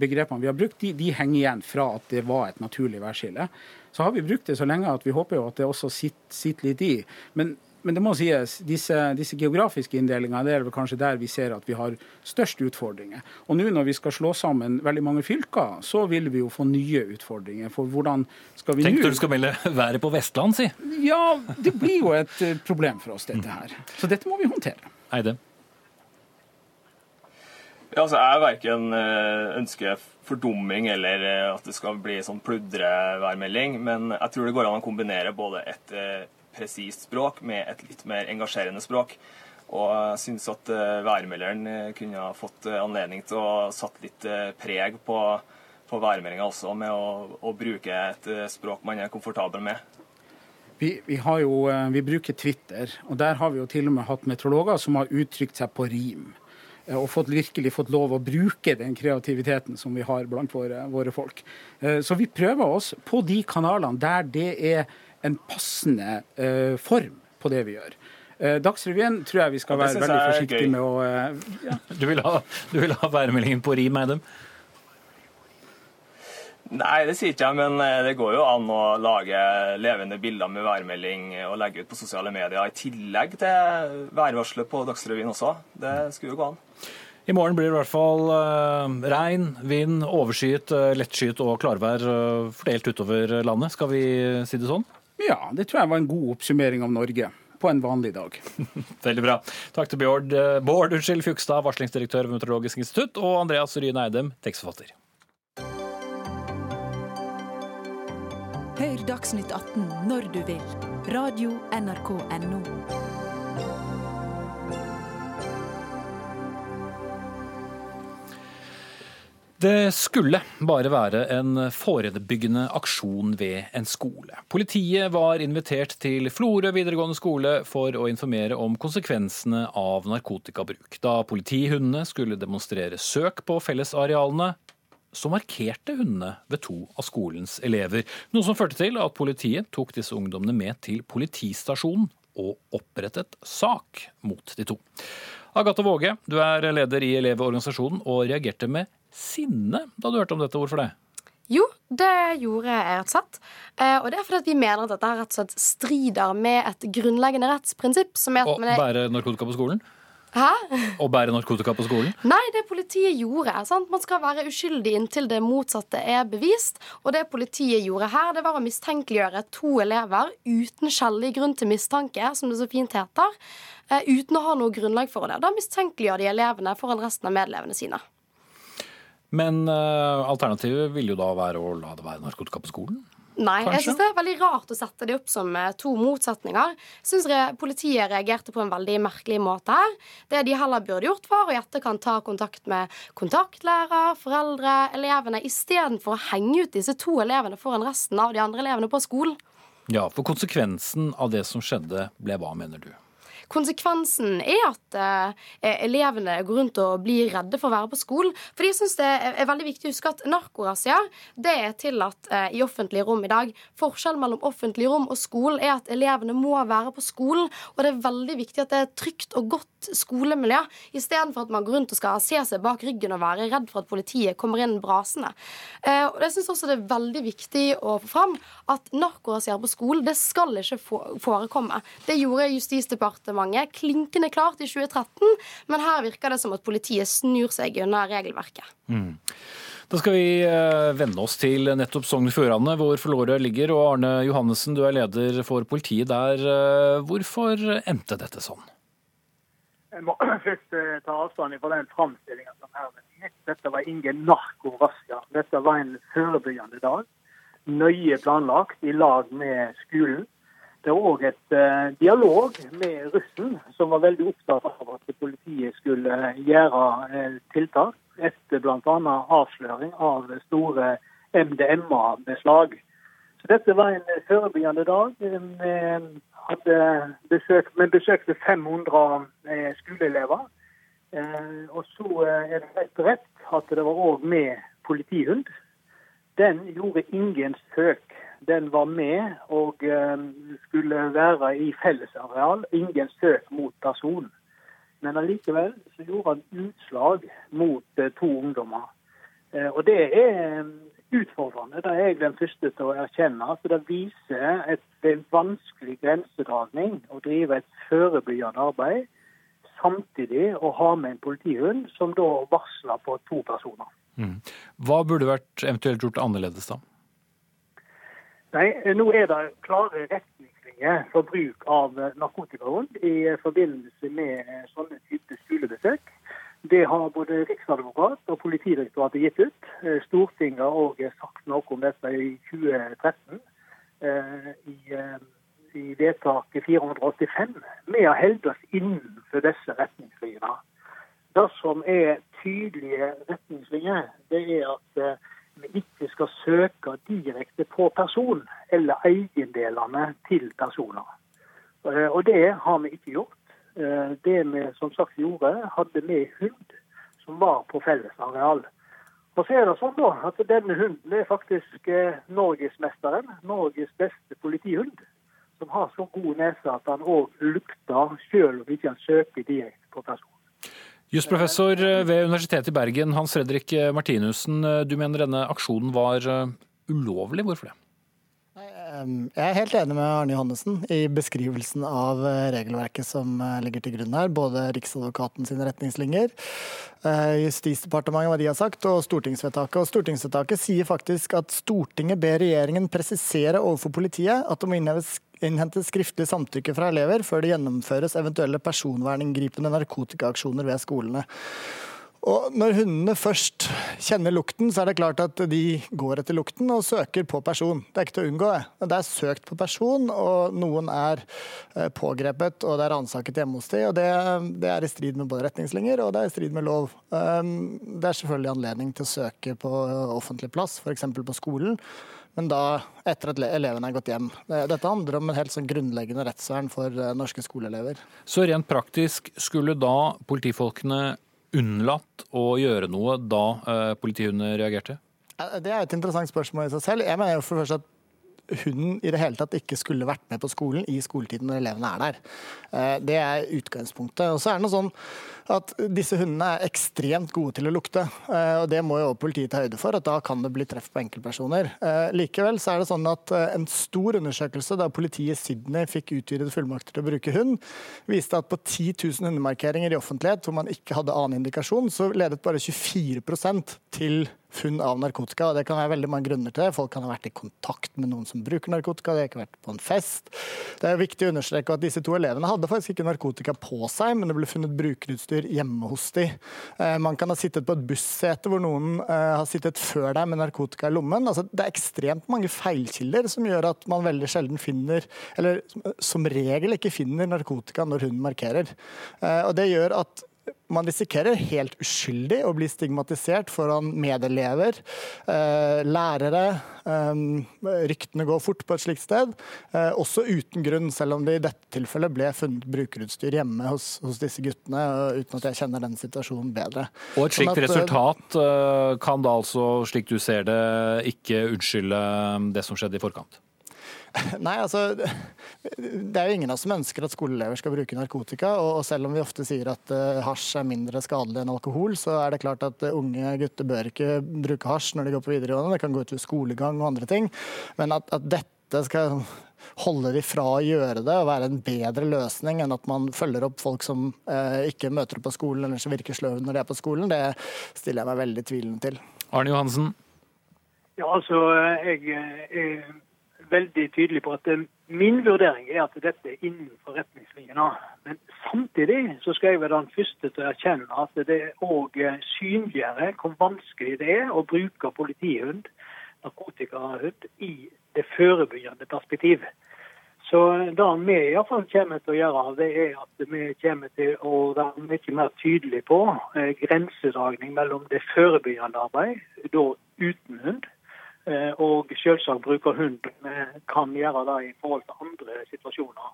begrepene vi har brukt, de, de henger igjen fra at det var et naturlig værskille. Så har vi brukt det så lenge at vi håper jo at det også sitter, sitter litt i. Men, men det må sies, disse, disse geografiske inndelingene det er vel kanskje der vi ser at vi har størst utfordringer. Og nå når vi skal slå sammen veldig mange fylker, så vil vi jo få nye utfordringer. For hvordan skal vi nå Tenk du skal melde været på Vestland, si. Ja, det blir jo et eh, problem for oss, dette her. Så dette må vi håndtere. Eide. Ja, altså, jeg verken eh, ønsker fordumming eller eh, at det skal bli sånn pludreværmelding, men jeg tror det går an å kombinere både et presist språk med et litt mer engasjerende språk. Og jeg syns at eh, værmelderen eh, kunne ha fått eh, anledning til å satt litt preg på, på værmeldinga også, med å, å bruke et språk man er komfortabel med. Vi, vi, jo, vi bruker Twitter, og der har vi jo til og med hatt meteorologer som har uttrykt seg på rim. Og fått, virkelig fått lov å bruke den kreativiteten som vi har blant våre, våre folk. Så vi prøver oss på de kanalene der det er en passende uh, form på det vi gjør. Uh, Dagsrevyen tror jeg vi skal være veldig forsiktige med å eh, ja. Du vil ha, du vil ha værmeldingen på rim, Eidem? Nei, det sier ikke jeg, men det går jo an å lage levende bilder med værmelding og legge ut på sosiale medier, i tillegg til værvarselet på Dagsrevyen også. Det skulle jo gå an. I morgen blir det i hvert fall regn, vind, overskyet, lettskyet og klarvær fordelt utover landet. Skal vi si det sånn? Ja, det tror jeg var en god oppsummering av Norge på en vanlig dag. <laughs> Veldig bra. Takk til Bård, eh, Bård unnskyld, Fjugstad, varslingsdirektør ved Meteorologisk institutt, og Andreas Ryen Eidem, tekstforfatter. Hør Dagsnytt 18 når du vil. Radio NRK NO. Det skulle bare være en forebyggende aksjon ved en skole. Politiet var invitert til Florø videregående skole for å informere om konsekvensene av narkotikabruk. Da politihundene skulle demonstrere søk på fellesarealene, så markerte hundene ved to av skolens elever. Noe som førte til at politiet tok disse ungdommene med til politistasjonen og opprettet sak mot de to. Agathe Våge, du er leder i Elevorganisasjonen og reagerte med sinne da du hørte om dette. Hvorfor det? Jo, det gjorde jeg rett og slett. Eh, og det er fordi at vi mener at dette rett og slett strider med et grunnleggende rettsprinsipp. Som er at Å bære narkotika på skolen? Hæ? Å bære narkotika på skolen? Nei, det politiet gjorde. Sant? Man skal være uskyldig inntil det motsatte er bevist. Og det politiet gjorde her, det var å mistenkeliggjøre to elever uten skjellig grunn til mistanke, som det så fint heter, eh, uten å ha noe grunnlag for det. Da mistenkeliggjør de elevene foran resten av medlevene sine. Men uh, alternativet ville jo da være å la det være narkotika på skolen? Nei, jeg synes det er veldig rart å sette det opp som eh, to motsetninger. Jeg synes re Politiet reagerte på en veldig merkelig måte her. Det de heller burde gjort, var å i etterkant ta kontakt med kontaktlærer, foreldre, elevene, istedenfor å henge ut disse to elevene foran resten av de andre elevene på skolen. Ja, for konsekvensen av det som skjedde, ble hva, mener du? Konsekvensen er at eh, elevene går rundt og blir redde for å være på skolen. For jeg synes det er, veldig viktig å huske at narkorazziaer det er tillatt eh, i offentlige rom i dag. Forskjellen mellom offentlige rom og skolen er at elevene må være på skolen. Og det er veldig viktig at det er trygt og godt skolemiljø, istedenfor at man går rundt og skal se seg bak ryggen og være redd for at politiet kommer inn brasende. Eh, og jeg syns også det er veldig viktig å få fram at narkorazziaer på skolen det skal ikke forekomme. Det gjorde Justisdepartementet klinkende klart i 2013, men her virker det som at politiet snur seg unna regelverket. Da skal vi eh, vende oss til nettopp Sogn og Fjordane, hvor Florø ligger. Og Arne Johannessen, du er leder for politiet der. Eh, Hvorfor endte dette sånn? Jeg må <clears throat> først ta avstand fra den framstillinga som her er gitt. Dette var ingen narkorazzia. Dette var en forebyggende dag. Nøye planlagt i lag med skolen. Det var òg et uh, dialog med russen, som var veldig opptatt av at politiet skulle eh, gjøre uh, tiltak etter bl.a. avsløring av store MDMA-beslag. Dette var en eh, forebyggende dag. Vi hadde besøk, vi besøkte 500 eh, skoleelever. Eh, Og så er det helt rett at det var òg med politihund. Den gjorde ingen søk. Den var med og skulle være i fellesareal. Ingen søk mot person. Men allikevel så gjorde han utslag mot to ungdommer. Og det er utfordrende. Det er jeg den første til å erkjenne. at Det viser et, en vanskelig grensedragning å drive et forebyggende arbeid samtidig å ha med en politihund som da varsler på to personer. Mm. Hva burde vært eventuelt gjort annerledes da? Nei, Nå er det klare retningslinjer for bruk av narkotikahund i forbindelse med sånne typer skolebesøk. Det har både Riksadvokat og Politidirektoratet gitt ut. Stortinget har òg sagt noe om dette i 2013 eh, i, eh, i vedtaket 485. Vi har holdt oss innenfor disse retningslinjene. Det som er tydelige retningslinjer, det er at eh, vi ikke skal søke direkte på person eller eiendelene til personer. Og det har vi ikke gjort. Eh, det vi som sagt gjorde, hadde med hund som var på fellesareal. Og så er det sånn da, at Denne hunden er faktisk eh, norgesmesteren, Norges beste politihund. Som har så god nese at han òg lukter, selv om ikke han søker direkte på personen. Jusprofessor ved Universitetet i Bergen, Hans Fredrik Martinussen. Du mener denne aksjonen var eh, ulovlig. Hvorfor det? Jeg er helt enig med Arne Johannessen i beskrivelsen av eh, regelverket som eh, ligger til grunn her. Både Riksadvokaten sine retningslinjer, eh, Justisdepartementet hva de har sagt, og stortingsvedtaket. Og Stortingsvedtaket sier faktisk at Stortinget ber regjeringen presisere overfor politiet at det må innhente skriftlig samtykke fra elever før det gjennomføres eventuelle personverninngripende narkotikaaksjoner ved skolene. Og når hundene først kjenner lukten, så er det klart at de går etter lukten og søker på person. Det er ikke til å unngå. Det Det er søkt på person, og noen er eh, pågrepet og det er ransaket hjemme hos dem. Og det, det, er i strid med både retningslinjer og det er i strid med lov. Um, det er selvfølgelig anledning til å søke på offentlig plass, f.eks. på skolen. Men da etter at elevene er gått hjem. Dette handler om en helt sånn grunnleggende rettsvern for eh, norske skoleelever. Så rent praktisk skulle da politifolkene unnlatt å gjøre noe da politihundene reagerte? Det er et interessant spørsmål i seg selv. Jeg mener for det første at hunden i det hele tatt ikke skulle vært med på skolen i skoletiden når elevene er der. Eh, det er utgangspunktet. Og så er det noe sånn at disse hundene er ekstremt gode til å lukte. Eh, og Det må jo politiet ta høyde for, at da kan det bli treff på enkeltpersoner. Eh, likevel så er det sånn at en stor undersøkelse da politiet i Sydney fikk utvidede fullmakter til å bruke hund, viste at på 10 000 hundemarkeringer i offentlighet hvor man ikke hadde annen indikasjon, så ledet bare 24% til funn av narkotika. og Det kan være veldig mange grunner til det. Folk kan ha vært i kontakt med noen som bruker narkotika, de har ikke vært på en fest. Det er viktig å understreke at disse to elevene hadde faktisk ikke narkotika på seg, men det ble funnet brukerutstyr hjemme hos de. Eh, man kan ha sittet på et bussete hvor noen eh, har sittet før deg med narkotika i lommen. Altså, det er ekstremt mange feilkilder som gjør at man veldig sjelden finner, eller som regel ikke finner narkotika når hunden markerer. Eh, og det gjør at man risikerer helt uskyldig å bli stigmatisert foran medelever, eh, lærere. Eh, ryktene går fort på et slikt sted, eh, også uten grunn, selv om det i dette tilfellet ble funnet brukerutstyr hjemme hos, hos disse guttene, uten at jeg kjenner den situasjonen bedre. Og et slikt sånn at, resultat kan da altså, slik du ser det, ikke unnskylde det som skjedde i forkant? <laughs> Nei, altså <laughs> Det er jo ingen av oss som ønsker at skoleelever skal bruke narkotika. Og selv om vi ofte sier at uh, hasj er mindre skadelig enn alkohol, så er det klart at uh, unge gutter bør ikke bruke hasj når de går på videregående. Det kan gå utover skolegang og andre ting. Men at, at dette skal <laughs> holde de fra å gjøre det og være en bedre løsning enn at man følger opp folk som eh, ikke møter opp på skolen eller som virker sløve når de er på skolen, det stiller jeg meg veldig tvilende til. Arne Johansen? Ja, altså, jeg er veldig tydelig på at min vurdering er at dette er innenfor retningslinjene. Men samtidig så skal jeg være den første til å erkjenne at det òg synliggjør hvor vanskelig det er å bruke politihund, narkotikahund, i det forebyggende perspektiv. Så det vi iallfall kommer til å gjøre, det er at vi kommer til å være mye mer tydelige på eh, grensedragning mellom det forebyggende arbeid, da uten hund, Eh, og selvsagt bruker hund kan gjøre det i forhold til andre situasjoner.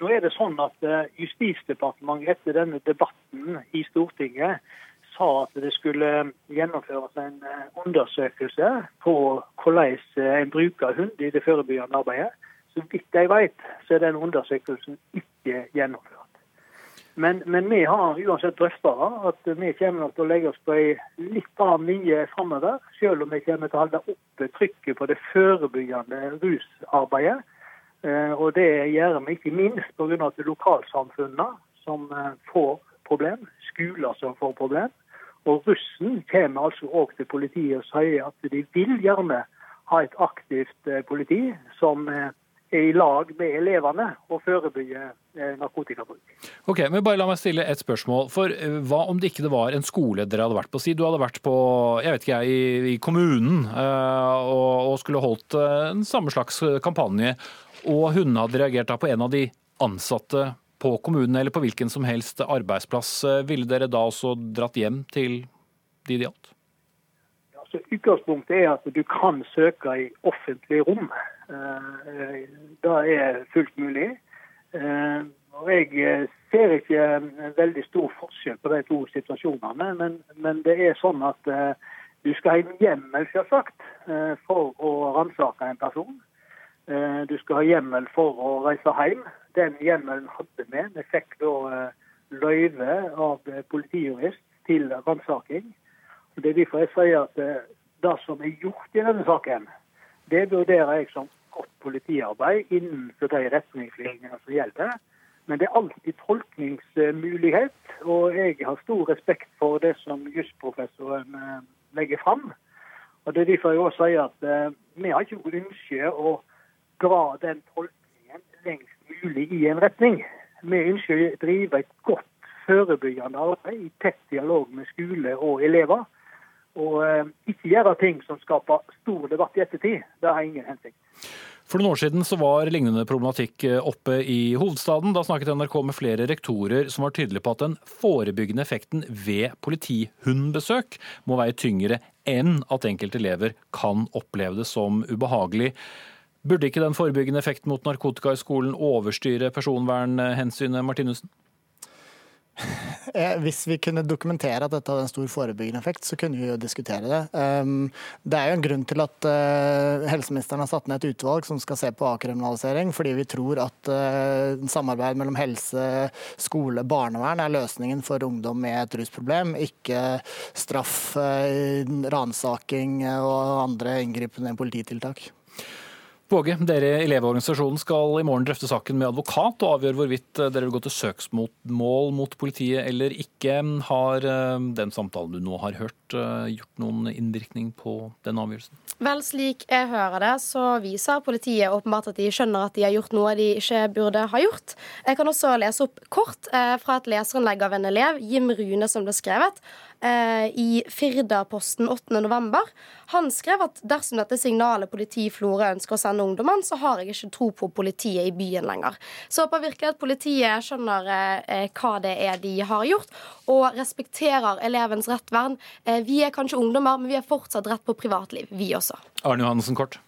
Nå er det sånn at eh, Justisdepartementet etter denne debatten i Stortinget sa at det skulle gjennomføres en eh, undersøkelse på hvordan en bruker hund i det forebyggende arbeidet. Så vidt jeg vet, så er den undersøkelsen ikke gjennomført. Men, men, vi har uansett drøfta at vi kommer til å legge oss på ei litt annen linje framover. Selv om vi kommer til å holde oppe trykket på det forebyggende rusarbeidet. Eh, og det gjør vi ikke minst pga. lokalsamfunnene som eh, får problem, skoler som får problem. Og russen kommer altså òg til politiet og sier at de vil gjerne ha et aktivt eh, politi som i lag med elevene og forebygger eh, narkotikabruk. Ok, men bare La meg stille et spørsmål. For eh, Hva om det ikke var en skole dere hadde vært på? Si du hadde vært på jeg vet ikke jeg, i, i kommunen uh, og, skulle holdt en samme slags kampanje, og hun hadde reagert på en av de ansatte på kommunen eller på hvilken som helst arbeidsplass. Ville dere da også dratt hjem til de det gjaldt? Ja, utgangspunktet er at du kan søke i offentlig rom. Eh, det er fullt mulig. Eh, og Jeg eh, ser ikke veldig stor forskjell på de to situasjonene, men, men det er sånn at du skal ha en hjemmel selvsagt, for å ransake en person. Du skal ha hjemmel for å reise hjem. Den hjemmelen hadde vi. Vi fikk da løyve av politijurist til ransaking. Det er derfor jeg sier at det som er gjort i denne saken, det vurderer jeg som godt politiarbeid innenfor de retningslinjene som gjelder. Men det er alltid tolkningsmulighet, og jeg har stor respekt for det som jusprofessoren eh, legger fram. Og Det er derfor jeg også sier at uh, vi har ikke noe ønske å dra den tolkningen lengst mulig i en retning. Vi ønsker å drive et godt forebyggende arbeid i tett dialog med skole og elever. Og uh, ikke gjøre ting som skaper stor debatt i ettertid. Det har ingen hensikt. For noen år siden så var lignende problematikk eh, oppe i hovedstaden. Da snakket NRK med flere rektorer som var tydelige på at den forebyggende effekten ved politihundbesøk må veie tyngre enn at enkelte elever kan oppleve det som ubehagelig. Burde ikke den forebyggende effekten mot narkotika i skolen overstyre personvernhensynet, Martinussen? Eh, hvis vi kunne dokumentere at dette hadde en stor forebyggende effekt, så kunne vi jo diskutere det. Ehm, det er jo en grunn til at eh, helseministeren har satt ned et utvalg som skal se på avkriminalisering, fordi vi tror at eh, samarbeid mellom helse, skole, barnevern er løsningen for ungdom med et rusproblem, ikke straff, ransaking og andre inngripende polititiltak. Våge, dere i Elevorganisasjonen skal i morgen drøfte saken med advokat og avgjøre hvorvidt eh, dere vil gå til søksmål mot politiet eller ikke. Har eh, den samtalen du nå har hørt, eh, gjort noen innvirkning på den avgjørelsen? Vel, slik jeg hører det, så viser politiet åpenbart at de skjønner at de har gjort noe de ikke burde ha gjort. Jeg kan også lese opp kort fra et leserinnlegg av en elev, Jim Rune, som ble skrevet. Eh, i Firdaposten 8.11. Han skrev at dersom dette signalet politiet i Florø ønsker å sende ungdommene, så har jeg ikke tro på politiet i byen lenger. Så håper virkelig at politiet skjønner eh, hva det er de har gjort, og respekterer elevens rettvern. Eh, vi er kanskje ungdommer, men vi har fortsatt rett på privatliv, vi også. Arne Johannessen kort.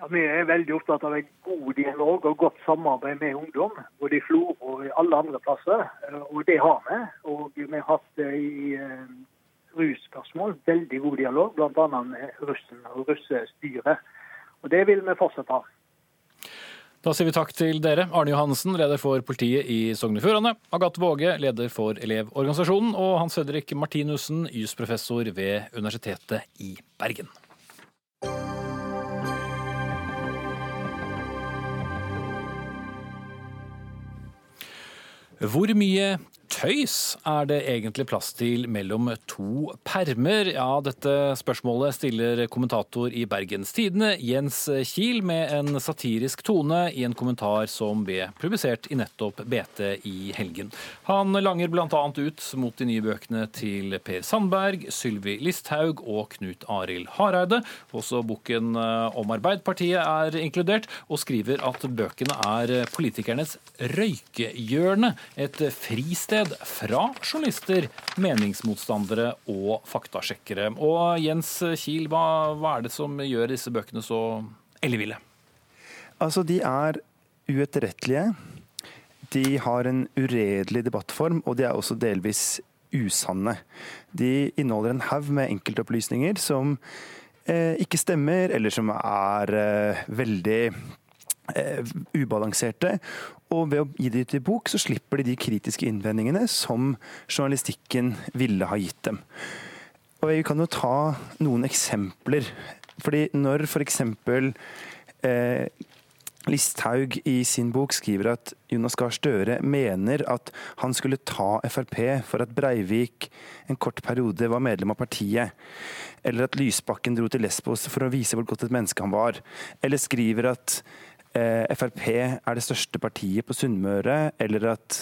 Ja, Vi er veldig opptatt av en god dialog og godt samarbeid med ungdom. Både i Florø og i alle andre plasser. Eh, og det har vi. Og vi har hatt det i uh, russpørsmål veldig god dialog, bl.a. med russen og russestyret. Og det vil vi fortsatt ha. Da sier vi takk til dere. Arne Johansen, leder for politiet i Sogn og Fjordane. Agathe Våge, leder for Elevorganisasjonen. Og Hans Fredrik Martinussen, jusprofessor ved Universitetet i Bergen. Hvor mye tøys er det egentlig plass til mellom to permer? Ja, dette spørsmålet stiller kommentator i Bergens Tidende, Jens Kiel, med en satirisk tone i en kommentar som ble publisert i nettopp BT i helgen. Han langer bl.a. ut mot de nye bøkene til Per Sandberg, Sylvi Listhaug og Knut Arild Hareide. Også boken eh, om Arbeiderpartiet er inkludert, og skriver at bøkene er politikernes røykehjørne, et fristed sted fra journalister, meningsmotstandere og faktasjekkere. Og Jens Kiel, hva, hva er det som gjør disse bøkene så elleville? Altså, de er uetterrettelige. De har en uredelig debattform, og de er også delvis usanne. De inneholder en haug med enkeltopplysninger som eh, ikke stemmer, eller som er eh, veldig eh, ubalanserte. Og ved å gi det ut i bok, så slipper de de kritiske innvendingene som journalistikken ville ha gitt dem. Og Vi kan jo ta noen eksempler. Fordi når f.eks. Eh, Listhaug i sin bok skriver at Jonas Gahr Støre mener at han skulle ta Frp for at Breivik en kort periode var medlem av partiet. Eller at Lysbakken dro til Lesbos for å vise hvor godt et menneske han var. Eller skriver at Frp er det største partiet på Sunnmøre. Eller at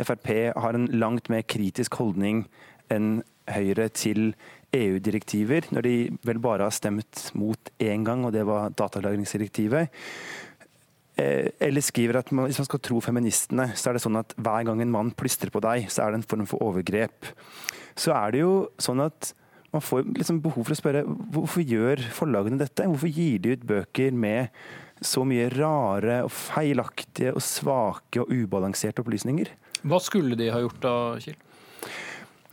Frp har en langt mer kritisk holdning enn Høyre til EU-direktiver, når de vel bare har stemt mot én gang, og det var datalagringsdirektivet. Eh, eller skriver at hvis man skal tro feministene, så er det sånn at hver gang en mann plystrer på deg, så er det en form for overgrep. Så er det jo sånn at man får liksom behov for å spørre hvorfor gjør forlagene dette? Hvorfor gir de ut bøker med så mye rare og feilaktige og svake og ubalanserte opplysninger? Hva skulle de ha gjort da, Kiel?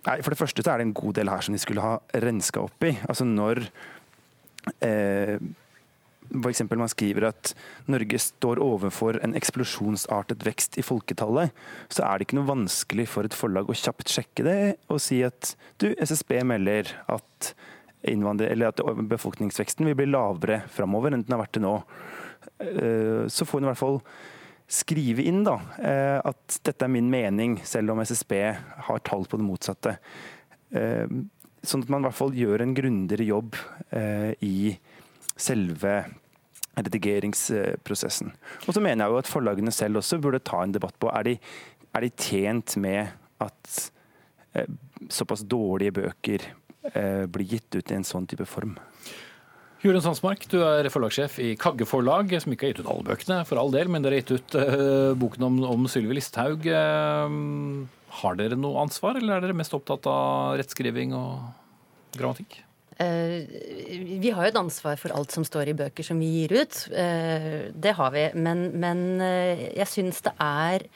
Nei, For det første så er det en god del her som de skulle ha renska opp i. Altså når eh, f.eks. man skriver at Norge står overfor en eksplosjonsartet vekst i folketallet, så er det ikke noe vanskelig for et forlag å kjapt sjekke det og si at du, SSB melder at, at befolkningsveksten vil bli lavere framover enn den har vært til nå. Eh, så får hun i hvert fall skrive inn da, eh, at dette er min mening, selv om SSB har tall på det motsatte. Eh, sånn at man i hvert fall gjør en grundigere jobb i selve redigeringsprosessen. Og så mener jeg jo at forlagene selv også burde ta en debatt på er de, er de tjent med at såpass dårlige bøker blir gitt ut i en sånn type form. Jorunn Sandsmark, du er forlagssjef i Kagge forlag, som ikke har gitt ut alle bøkene, for all del, men dere har gitt ut uh, boken om, om Sylvi Listhaug. Uh, har dere noe ansvar, eller er dere mest opptatt av rettskriving og grammatikk? Eh, vi har jo et ansvar for alt som står i bøker som vi gir ut. Det har vi. Men, men jeg syns det er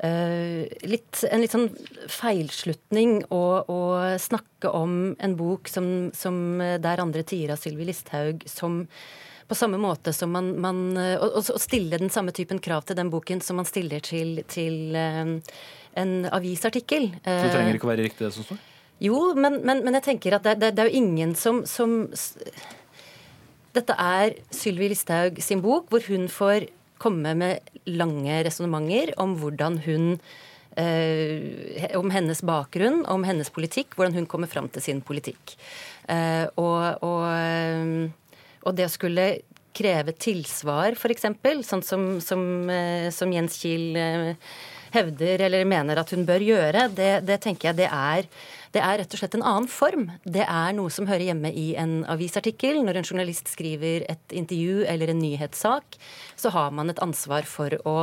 litt, en litt sånn feilslutning å, å, snakke om en bok som, som der andre tider av Sylvi Listhaug som på samme måte som man, man og, å, stille den samme typen krav til den boken som man stiller til, til en avisartikkel. Så det trenger ikke å være riktig det som står? Jo, men, men, men jeg tenker at det, det, det, er jo ingen som, som Dette er Sylvi Listhaug sin bok, hvor hun får komme med lange resonnementer om hvordan hun Uh, Om hennes bakgrunn, om hennes politikk, hvordan hun kommer fram til sin politikk. Uh, og, og, eh, og, det å skulle kreve tilsvar, f.eks., sånn som, som, uh, som Jens Kiel hevder eller mener at hun bør gjøre, det, det tenker jeg det er det er rett og slett en annen form. Det er noe som hører hjemme i en avisartikkel. Når en journalist skriver et intervju eller en nyhetssak, så har man et ansvar for å,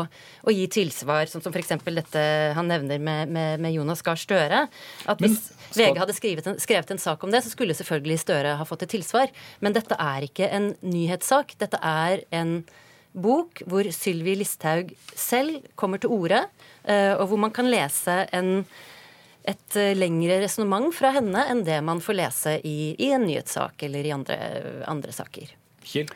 å gi tilsvar, sånn som f.eks. dette han nevner med, med, med Jonas Gahr Støre. At hvis skal... VG hadde en, skrevet en sak om det, så skulle selvfølgelig Støre ha fått et tilsvar. Men dette er ikke en nyhetssak. Dette er en bok hvor Sylvi Listhaug selv kommer til orde, eh, og hvor man kan lese en et eh, lengre resonnement fra henne enn det man får lese i, i en nyhetssak eller i andre, andre saker. Kjell?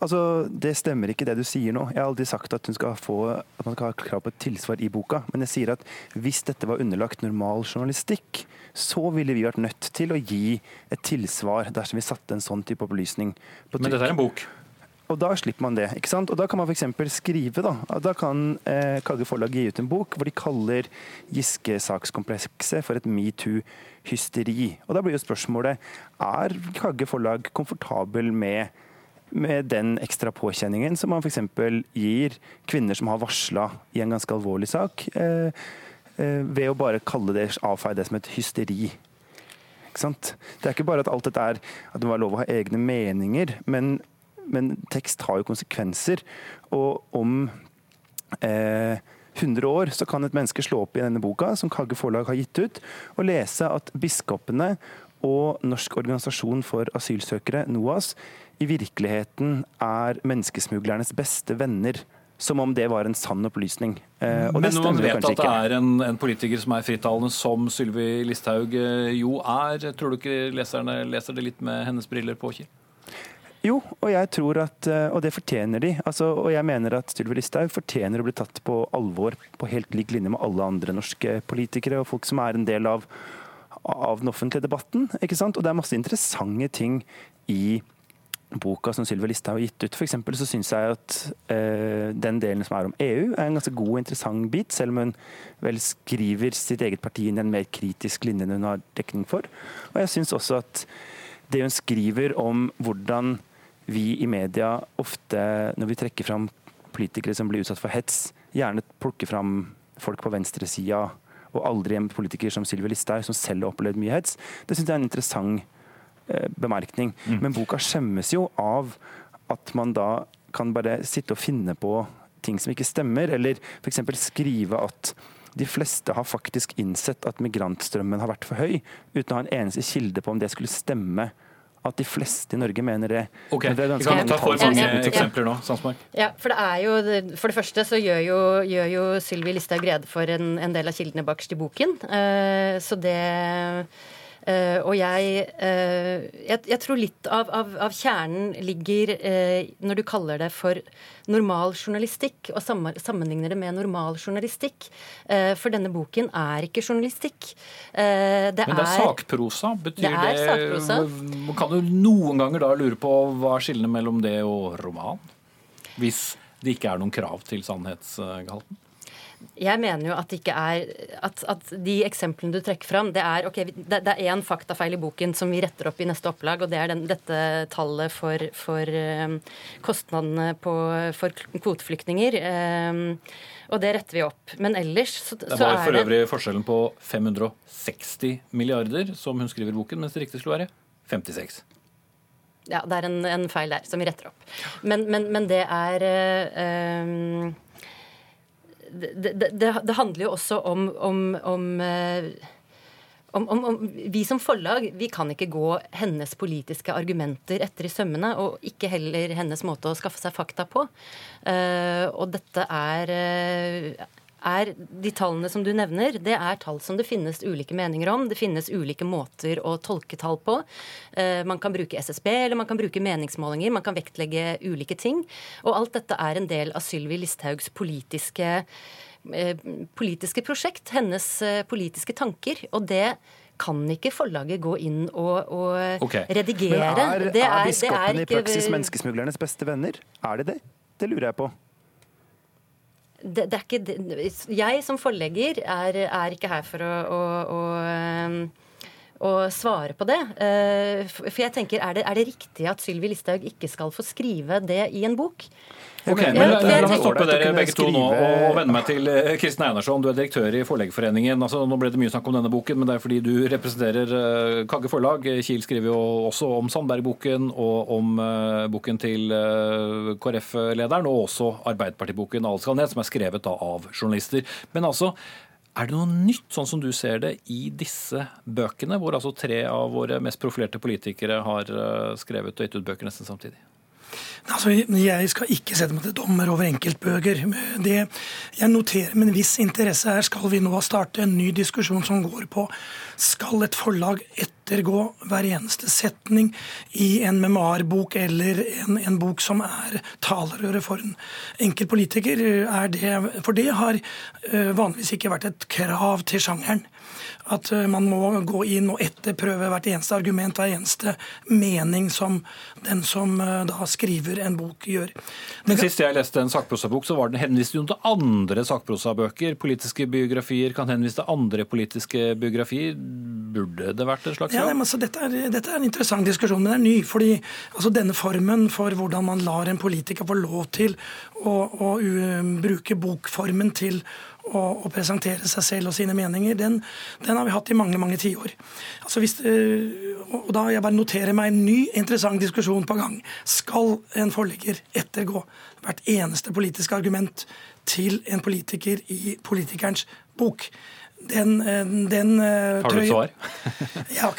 Altså, Det stemmer ikke det du sier nå. Jeg har aldri sagt at, skal få, at man skal ha krav på et tilsvar i boka. Men jeg sier at hvis dette var underlagt normal journalistikk, så ville vi vært nødt til å gi et tilsvar dersom vi satte en sånn type opplysning på trykk. Men dette er en bok? Og Da slipper man det. ikke sant? Og Da kan man f.eks. skrive. Da Da kan eh, Kagge forlag gi ut en bok hvor de kaller Giske-sakskomplekset for et metoo-hysteri. Og Da blir jo spørsmålet er Kagge forlag komfortabel med med den ekstra påkjenningen som man f.eks. gir kvinner som har varsla i en ganske alvorlig sak, eh, eh, ved å bare kalle det, avfeie det som et hysteri. Ikke sant? Det er ikke bare at alt dette er at det var lov å ha egne meninger, men men tekst har jo konsekvenser. Og om eh, 100 år så kan et menneske slå opp i denne boka som Kagge forlag har gitt ut, og lese at biskopene og Norsk organisasjon for asylsøkere, NOAS, i virkeligheten er menneskesmuglernes beste venner. Som om det var en sann opplysning. Eh, Men når man vet at det er en, en, politiker som er frittalende, som Sylvi Listhaug eh, jo er, tror du ikke leserne leser det litt med hennes briller på, Kiel? Jo, og jeg tror at, eh, og det fortjener de. Altså, og jeg mener at Sylvi Listhaug fortjener å bli tatt på alvor på helt lik linje med alle andre norske politikere og folk som er en del av, av den offentlige debatten. ikke sant? Og det er masse interessante ting i boka som Sylvi Listhaug har gitt ut. For så syns jeg at uh, den delen som er om EU, er en ganske god og interessant bit, selv om hun vel skriver sitt eget parti inn i en mer kritisk linje enn hun har dekning for. Og jeg syns også at det hun skriver om hvordan vi i media ofte, når vi trekker fram politikere som blir utsatt for hets, gjerne plukker fram folk på venstresida, og aldri en politiker som Sylvi Listhaug, som selv har opplevd mye hets. Det syns jeg er en interessant Eh, bemerkning. Mm. Men boka skjemmes jo av at man da kan bare sitte og finne på ting som ikke stemmer, eller f.eks. skrive at de fleste har faktisk innsett at migrantstrømmen har vært for høy, uten å ha en eneste kilde på om det skulle stemme. At de fleste i Norge mener det. Ok, det Vi kan ta for mange eksempler nå. Sandsmark. Ja, for det er jo, for det første så gjør jo, gjør jo Sylvi Listhaug rede for en, en, del av kildene bakerst i boken. Uh, så det Uh, og jeg, uh, jeg, jeg, tror litt av, av, av kjernen ligger uh, når du kaller det for normal journalistikk, og sammenligner det med normal journalistikk. for denne boken er ikke journalistikk. Det Men det er, sakprosa. Betyr det, er det sakprosa. Kan du noen ganger da lure på hva er skillene mellom det og roman? Hvis det ikke er noen krav til sannhetsgehalten? Jeg mener jo at, ikke er, at, at de eksemplene du trekker fram, det er ok, det, det er én faktafeil i boken som vi retter opp i neste opplag, og det er den, dette tallet for, for um, kostnadene på, for kvoteflyktninger. Um, og det retter vi opp. Men ellers så, så er det var for øvrig forskjellen på 560 milliarder, som hun skriver i boken, mens det riktig skulle være 56. Ja, det er en, en feil der som vi retter opp. Men, men, men det er øh, det, det, det, handler jo også om, om, om eh, om, om, om, vi som forlag vi kan ikke gå hennes politiske argumenter etter i sømmene, og ikke heller hennes måte å skaffe seg fakta på. Uh, og dette er, uh, er De tallene som du nevner, det er tall som det finnes ulike meninger om. Det finnes ulike måter å tolke tall på. Uh, man kan bruke SSB, eller man kan bruke meningsmålinger. Man kan vektlegge ulike ting. Og alt dette er en del av Sylvi Listhaugs politiske Eh, politiske prosjekt, hennes eh, politiske tanker. Og det kan ikke forlaget gå inn og, og okay. redigere. Men er, er, biskopene i praksis menneskesmuglernes beste venner? Er det det? Det lurer jeg på. Det, det er ikke, jeg som forlegger er, er ikke her for å, å, å å svare på det. For jeg tenker, Er det, er det riktig at Sylvi Listhaug ikke skal få skrive det i en bok? Ok, men La meg stoppe dere begge to nå og vende meg til eh, Kristin Einarsson. Du er direktør i Forleggerforeningen. Altså, nå ble det mye snakk om denne boken, men det er fordi du representerer uh, Kagge forlag. Kiel skriver jo også om Sandberg-boken og om boken til KrF-lederen, og også Arbeiderpartiboken Alt skal ned, som er skrevet da, av journalister. Men altså, er det noe nytt, sånn som du ser det, i disse bøkene, hvor altså tre av våre mest profilerte politikere har skrevet og gitt ut bøker nesten samtidig? Altså, jeg skal ikke sette meg til dommer over enkeltbøker. Det jeg noterer med en viss interesse her, skal vi nå starte en ny diskusjon som går på skal et forlag ettergå hver eneste setning i en memoarbok eller en, en bok som er talerøret for en enkel politiker? Er det, for det har uh, vanligvis ikke vært et krav til sjangeren. At eh, man må gå inn og etterprøve hvert eneste argument, hver eneste mening som den som eh, da skriver en bok, gjør. Men Sist jeg leste en sakprosabok, så var den henvist til andre sakprosabøker. Politiske biografier kan henvise til andre politiske biografier. Burde det vært en slags ja, men, altså, dette, er, dette, er, en interessant diskusjon, men den er ny. fordi altså, Denne formen for hvordan man lar en politiker få lov til å, å uh, bruke bokformen til å, å, presentere seg selv og sine meninger, den, den har vi hatt i mange mange tiår. Altså uh, og da jeg bare noterer meg en ny interessant diskusjon på gang. Skal en forlegger ettergå hvert eneste politiske argument til en politiker i politikerens bok? Den, eh, den eh, Har du et svar?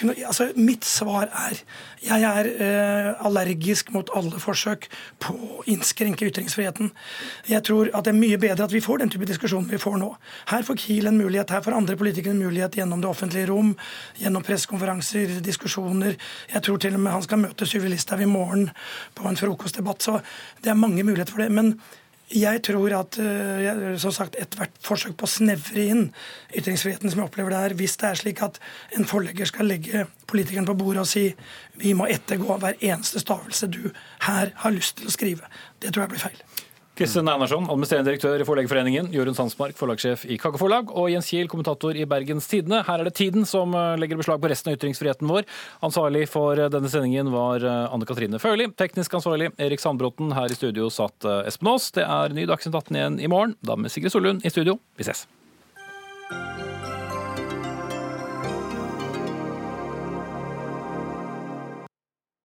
<laughs> Noe, altså, mitt svar er jeg er uh, allergisk mot alle forsøk på å innskrenke ytringsfriheten. Jeg tror at det er mye bedre at vi får den type diskusjon vi får nå. Her får Kiel en mulighet, her får andre politikere en mulighet gjennom det offentlige rom, gjennom pressekonferanser, diskusjoner. Jeg tror til og med han skal møte Sylvi Listhaug i morgen på en frokostdebatt. Så det er mange muligheter for det. men jeg tror at eh, som sagt, ethvert forsøk på å snevre inn ytringsfriheten som jeg opplever det er, hvis det er slik at en forlegger skal legge politikeren på bordet og si vi må ettergå hver eneste stavelse du her har lyst til å skrive, det tror jeg blir feil. Kristin Einarsson, administrerende direktør i Forleggerforeningen, Jorunn Sandsmark, forlagssjef i Kake Forlag, og Jens Kiel, kommentator i Bergens Tidende. Her er det Tiden som eh, legger beslag på resten av ytringsfriheten vår. Ansvarlig for eh, denne sendingen var eh, Anne Katrine Førli. Teknisk ansvarlig Erik Sandbråten. Her i studio satt Espen Aas. Det er ny Dagsnytt 18 igjen i morgen, da med Sigrid Sollund i studio. Vi ses.